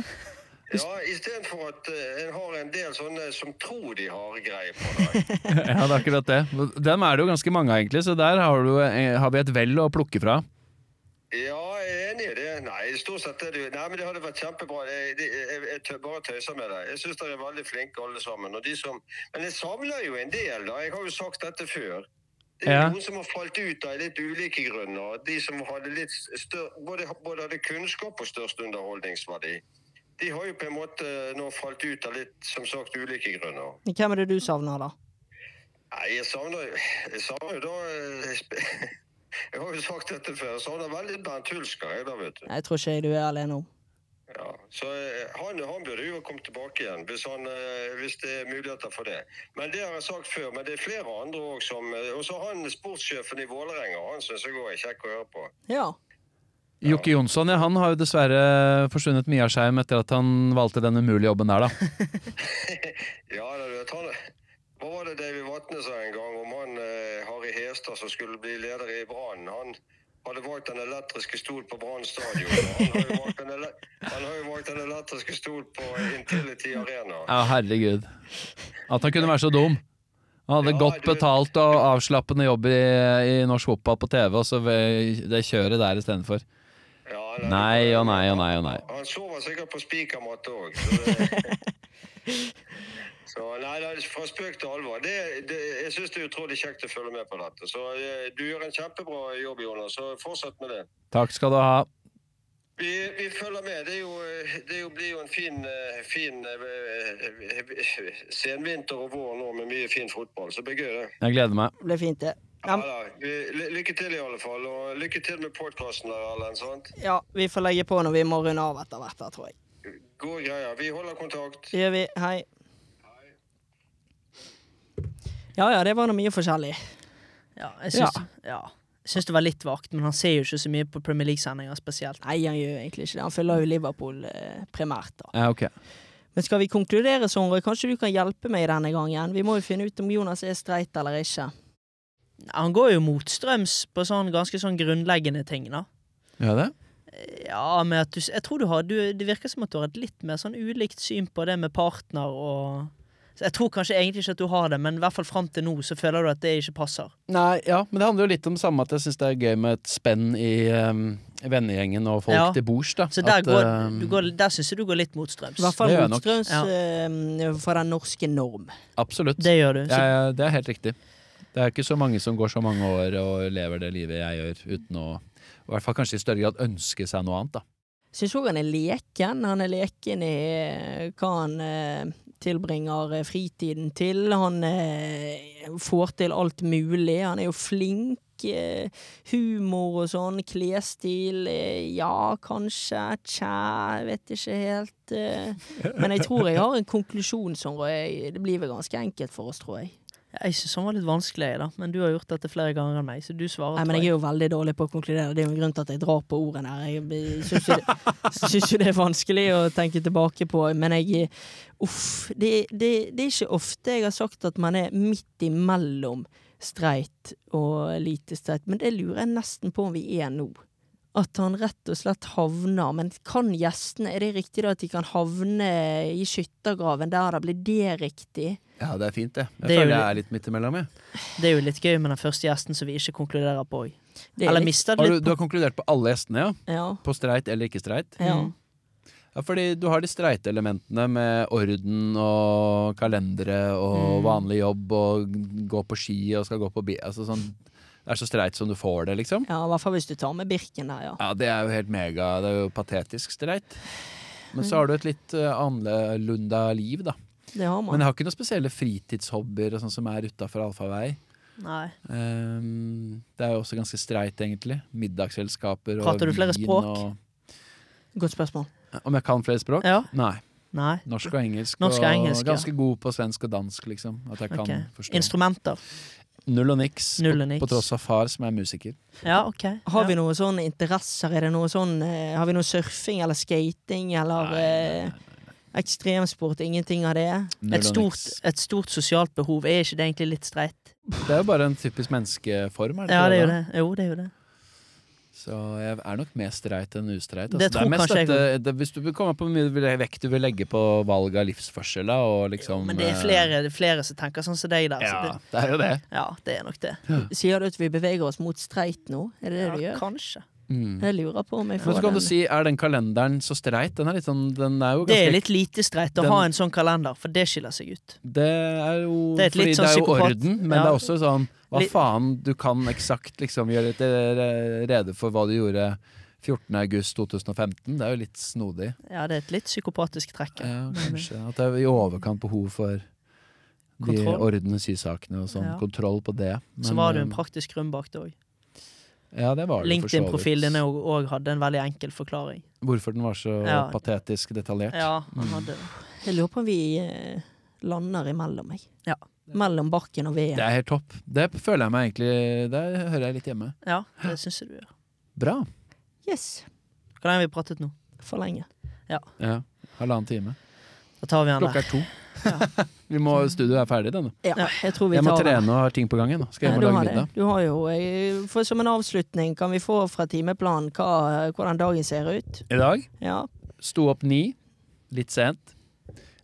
Ja, Istedenfor at eh, en har en del sånne som tror de har greie på det. Ja, det er akkurat det. Dem er det jo ganske mange av, egentlig, så der har, du, eh, har vi et vell å plukke fra. Ja, jeg er enig i det. Nei, stort sett er det jo Nei, men det hadde vært kjempebra. Jeg, jeg, jeg, jeg, bare tøyser med det. Jeg syns dere er veldig flinke alle sammen. Og de som, men jeg savner jo en del, da. Jeg har jo sagt dette før. Det er Ja. noen som har falt ut av litt ulike grunner. De som hadde litt større, både, både hadde kunnskap og størst underholdningsverdi. De har jo på en måte nå falt ut av litt, som sagt, ulike grunner. Hvem er det du savner, da? Nei, jeg savner Jeg savner jo da eh, Jeg har jo sagt dette før. så han er veldig Bernt Hulsker, jeg da, vet du. Jeg tror ikke du er alene om. Ja, så eh, han, han burde jo komme tilbake igjen, hvis, han, eh, hvis det er muligheter for det. Men det har jeg sagt før, men det er flere andre òg som eh, Og så han sportssjefen i Vålerenga, han syns jeg òg er kjekk å høre på. Ja. Jokke Jonsson ja, han har jo dessverre forsvunnet mye av skjerm etter at han valgte den umulige jobben der, da. Ja, du vet, han, hva var det David Vatne sa en gang om han Harry som skulle bli leder i Brann? Han hadde valgt den elektriske stol på Brann stadion. Han har jo valgt den, elektriske stol på Intility Arena. Ja, herregud. At han kunne være så dum. Han hadde Ja, godt betalt og avslappende jobb i, i norsk fotball på TV, og så det kjøret der istedenfor. Ja, Nei og nei og nei og nei. Han sover sikkert på spikermatte òg. Så, nei, nei, fra spøk til alvor. Det, det, jeg syns det er utrolig kjekt å følge med på dette. Så eh, du gjør en kjempebra jobb, Jonas. Så fortsett med det. Takk skal du ha. Vi, vi følger med. Det, er jo, eh, det er jo, blir jo en fin, eh, fin senvinter og vår nå med mye fin fotball. Så det blir gøy, det. Jeg gleder meg. Det blir fint, det. Ja, Ja, Lykke til, i alle fall. Og lykke til med podkasten der, Erlend. sant? ja, vi får legge på når vi må runde av etter hvert, tror jeg. Gode greier. Vi holder kontakt. Det gjør vi. Hei. Ja ja, det var nå mye forskjellig. Ja, jeg syns, ja. Jeg syns det var litt vagt, men han ser jo ikke så mye på Premier League-sendinger spesielt. Nei, han gjør egentlig ikke det. Han følger jo Liverpool eh, primært, da. Ja, okay. Men skal vi konkludere, Sondre? Kanskje du kan hjelpe meg denne gangen? Vi må jo finne ut om Jonas er streit eller ikke. Han går jo motstrøms på sånn ganske sånn grunnleggende ting, da. Ja, det? Ja, men at du Jeg tror du har du, Det virker som at du har et litt mer sånn ulikt syn på det med partner og så Jeg tror kanskje egentlig ikke at du har det, men i hvert fall fram til nå så føler du at det ikke passer. Nei, ja, men det handler jo litt om det samme at jeg syns det er gøy med et spenn i um, vennegjengen og folk Ja. til bords, da. Så der, At, går, du går, der syns jeg du går litt motstrøms. I hvert fall motstrøms Ja. eh, for den norske norm. Absolutt. Det gjør du. Ja, Ja, det er helt riktig. Det er ikke så mange som går så mange år og lever det livet jeg gjør, uten å i hvert fall kanskje i større grad ønske seg noe annet, da. Syns òg han er leken. Han er leken i eh, hva han eh, tilbringer eh, fritiden til. Han eh, får til alt mulig. Han er jo flink. Eh, humor og sånn. Klesstil. Ja, kanskje. Tja, vet ikke helt. Men jeg tror jeg har en konklusjon, Sondre. Det blir vel ganske enkelt for oss, tror jeg. Jeg syns han var litt vanskelig, da. Men du har gjort dette flere ganger enn meg, så du svarer. Nei, men jeg er jo veldig dårlig på å konkludere. Det er jo en grunn til at jeg drar på ordene her. Jeg syns jo, det- syns jo det er vanskelig å tenke tilbake på, men jeg Uff. Det, det, det er ikke ofte jeg har sagt at man er midt imellom streit og lite streit, men det lurer jeg nesten på om vi er nå. At han rett og slett havner Men kan gjestene Er det riktig da at de kan havne i skyttergraven der, da? Blir det riktig? Ja, det er fint, det. Jeg Det er jo føler jeg er litt midt imellom, jeg. Det er jo litt gøy med den første gjesten som vi ikke konkluderer på òg. Er Eller mista det du, litt du har konkludert på alle gjestene, ja? Ja. På streit eller ikke streit? ja. Mm. Ja, fordi du har de streite elementene med orden og kalendere og Mm. vanlig jobb og gå på ski og skal gå på bi... Altså sånn Det er så streit som du får det, liksom. ja, i hvert fall hvis du tar med Birken der, ja. Ja, det er jo helt mega Det er jo patetisk streit. Men så har du et litt uh, annerlunda liv, da. Det har Men jeg har ikke noen spesielle fritidshobbyer og sånn som er utafor allfarvei. Nei. Um, det er jo også ganske streit, egentlig. Middagsselskaper og Prater du flere vin språk? Og, Godt spørsmål. om jeg kan flere språk? Ja. Nei. Nei. Norsk og engelsk. Norsk og engelsk, ja. ganske god på svensk og dansk, liksom. At jeg kan Ok. forstå. Instrumenter. Null og niks, Null og på, niks. på tross av far som er musiker. Ja, OK. Har vi noen sånne interesser? Er det noe sånn eh, Har vi noe surfing eller skating eller Nei, eh, nei, nei. Ekstremsport, ingenting av det. Null Et og stort, niks. et stort sosialt behov. Er ikke det egentlig litt streit? Det er jo bare en typisk menneskeform. Er det Ja, det er jo det. Jo, det er jo det. Så jeg er nok mer streit enn ustreit. Det Altså. tror er mest kanskje jeg dette, det, hvis du vil komme på hvor mye vekt du vil legge på valg av livsførsel, og liksom Men det er eh, flere, det er flere som tenker sånn som deg der. så Ja, det, det er jo det. ja, det er nok det. Sier du at vi beveger oss mot streit nå? Er det det Ja, du gjør? kanskje. Mm. Jeg lurer på om jeg Men får så kan den. du si, er den kalenderen så streit? Den er litt sånn, den er jo Det er litt lite streit å Den- ha en sånn kalender, for det skiller seg ut. Det er jo Det er fordi sånn det er jo orden, men Ja. det er også sånn Hva faen, du kan eksakt liksom gjøre rede for hva du gjorde 14. august 2015. Det er jo litt snodig. Ja, det er et litt psykopatisk trekk. ja. Ja, kanskje. At det er i overkant behov for de Kontroll. sysakene og sånn. Ja. Kontroll på det. Så var det jo en eh, praktisk grunn bak det òg. Ja, det var det. LinkedIn-profilen din òg hadde en veldig enkel forklaring. Hvorfor den var så Ja. patetisk detaljert. Ja, han Mm. hadde det. Jeg lurer på om vi eh, lander imellom, jeg. Ja. Mellom bakken og veden. Det er helt topp. Det føler jeg meg egentlig Der hører jeg litt hjemme. Ja, det syns jeg du gjør. Bra. Yes. Hvor lenge har vi pratet nå? For lenge. Ja. Halvannen time. Da tar vi han Klokka er to. Vi må, Studioet er ferdig, denne. Ja, Ja. jeg tror vi Jeg må trene og har ting på gang ennå. Skal Ja, og har lage det. middag. Du har jo, for Som en avslutning, kan vi få fra timeplanen hva, hvordan dagen ser ut? I dag Ja. sto opp ni, litt sent.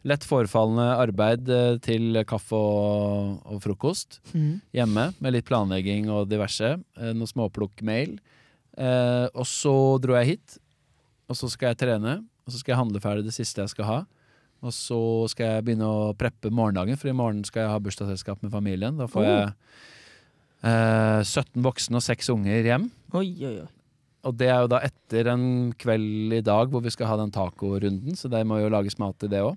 Lett forefallende arbeid eh, til kaffe og, og frokost. mm. Hjemme med litt planlegging og diverse. Eh, noe småplukk-mail. Eh, og så dro jeg hit, og så skal jeg trene. Og så skal jeg handle ferdig det siste jeg skal ha. Og så skal jeg begynne å preppe morgendagen, for i morgen skal jeg ha bursdagsselskap med familien. Da får Oh. jeg eh, 17 voksne og 6 unger hjem. Oi, oi, oi. Og det er jo da etter en kveld i dag hvor vi skal ha den tacorunden, så det må jo lages mat til det òg.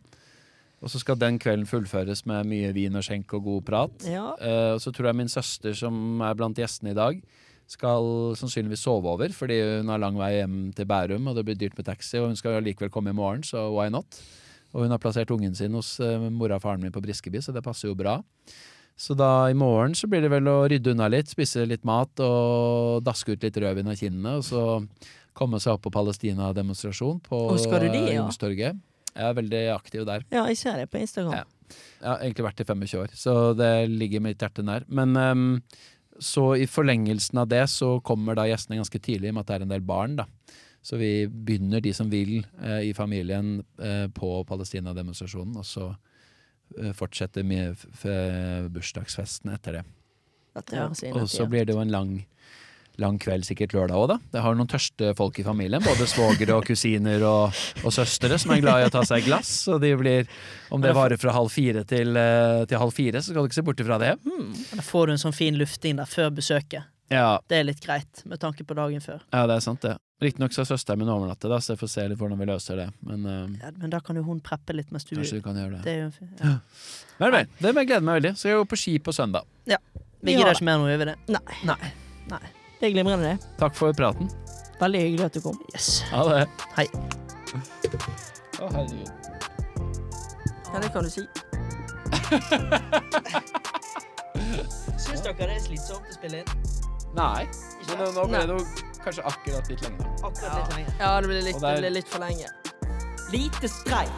Og så skal den kvelden fullføres med mye vin og skjenk og god prat. Ja. Eh, og så tror jeg min søster, som er blant gjestene i dag, skal sannsynligvis sove over, fordi hun har lang vei hjem til Bærum, og det blir dyrt med taxi, og hun skal likevel komme i morgen, så why not? Og hun har plassert ungen sin hos uh, mora og faren min på Briskeby, så det passer jo bra. Så da i morgen så blir det vel å rydde unna litt, spise litt mat og daske ut litt rødvin av kinnene, og så komme seg opp på Palestina-demonstrasjon på ja? Youngstorget. Jeg er veldig aktiv der. ja, jeg ser det på Instagram. Ja. Jeg har egentlig vært i 25 år, så det ligger mitt hjerte nær. Men um, så i forlengelsen av det så kommer da gjestene ganske tidlig, i og med at det er en del barn. da. Så vi begynner, de som vil, eh, i familien eh, på Palestina-demonstrasjonen, og så eh, fortsetter med bursdagsfesten etter det. Ja. Og så blir det jo en lang, lang kveld, sikkert lørdag òg, da. Det har noen tørste folk i familien. Både svogere og kusiner og, og søstre som er glad i å ta seg et glass. Og de blir, om det varer fra halv fire til, eh, til halv fire, så skal du ikke se bort ifra det. Da får du en sånn fin lufting der før besøket. Ja, Det er litt greit, med tanke på dagen før. ja det er sant, det. Riktignok skal søsteren min overnatte, da, så jeg får se litt hvordan vi løser det. Men uh, Ja, men da kan jo hun preppe litt mens du kanskje du kan gjøre det. Det er jo fin- ja. Vel, vel. Det gleder jeg meg veldig. Så jeg gå på ski på søndag. Ja. Vi gidder ikke mer nå, gjør vi det? Nei, Nei. det er glimrende, det. Takk for praten. Veldig hyggelig at du kom. Yes. Ha det. Hei. Å, herregud. Ja, det kan du si. Syns dere det er slitsomt å spille inn? Nei. Men nå- nå ble Nei. det jo kanskje akkurat litt lenge. Akkurat litt lenge. Ja, det ble litt, det er- det ble litt for lenge. Lite streit.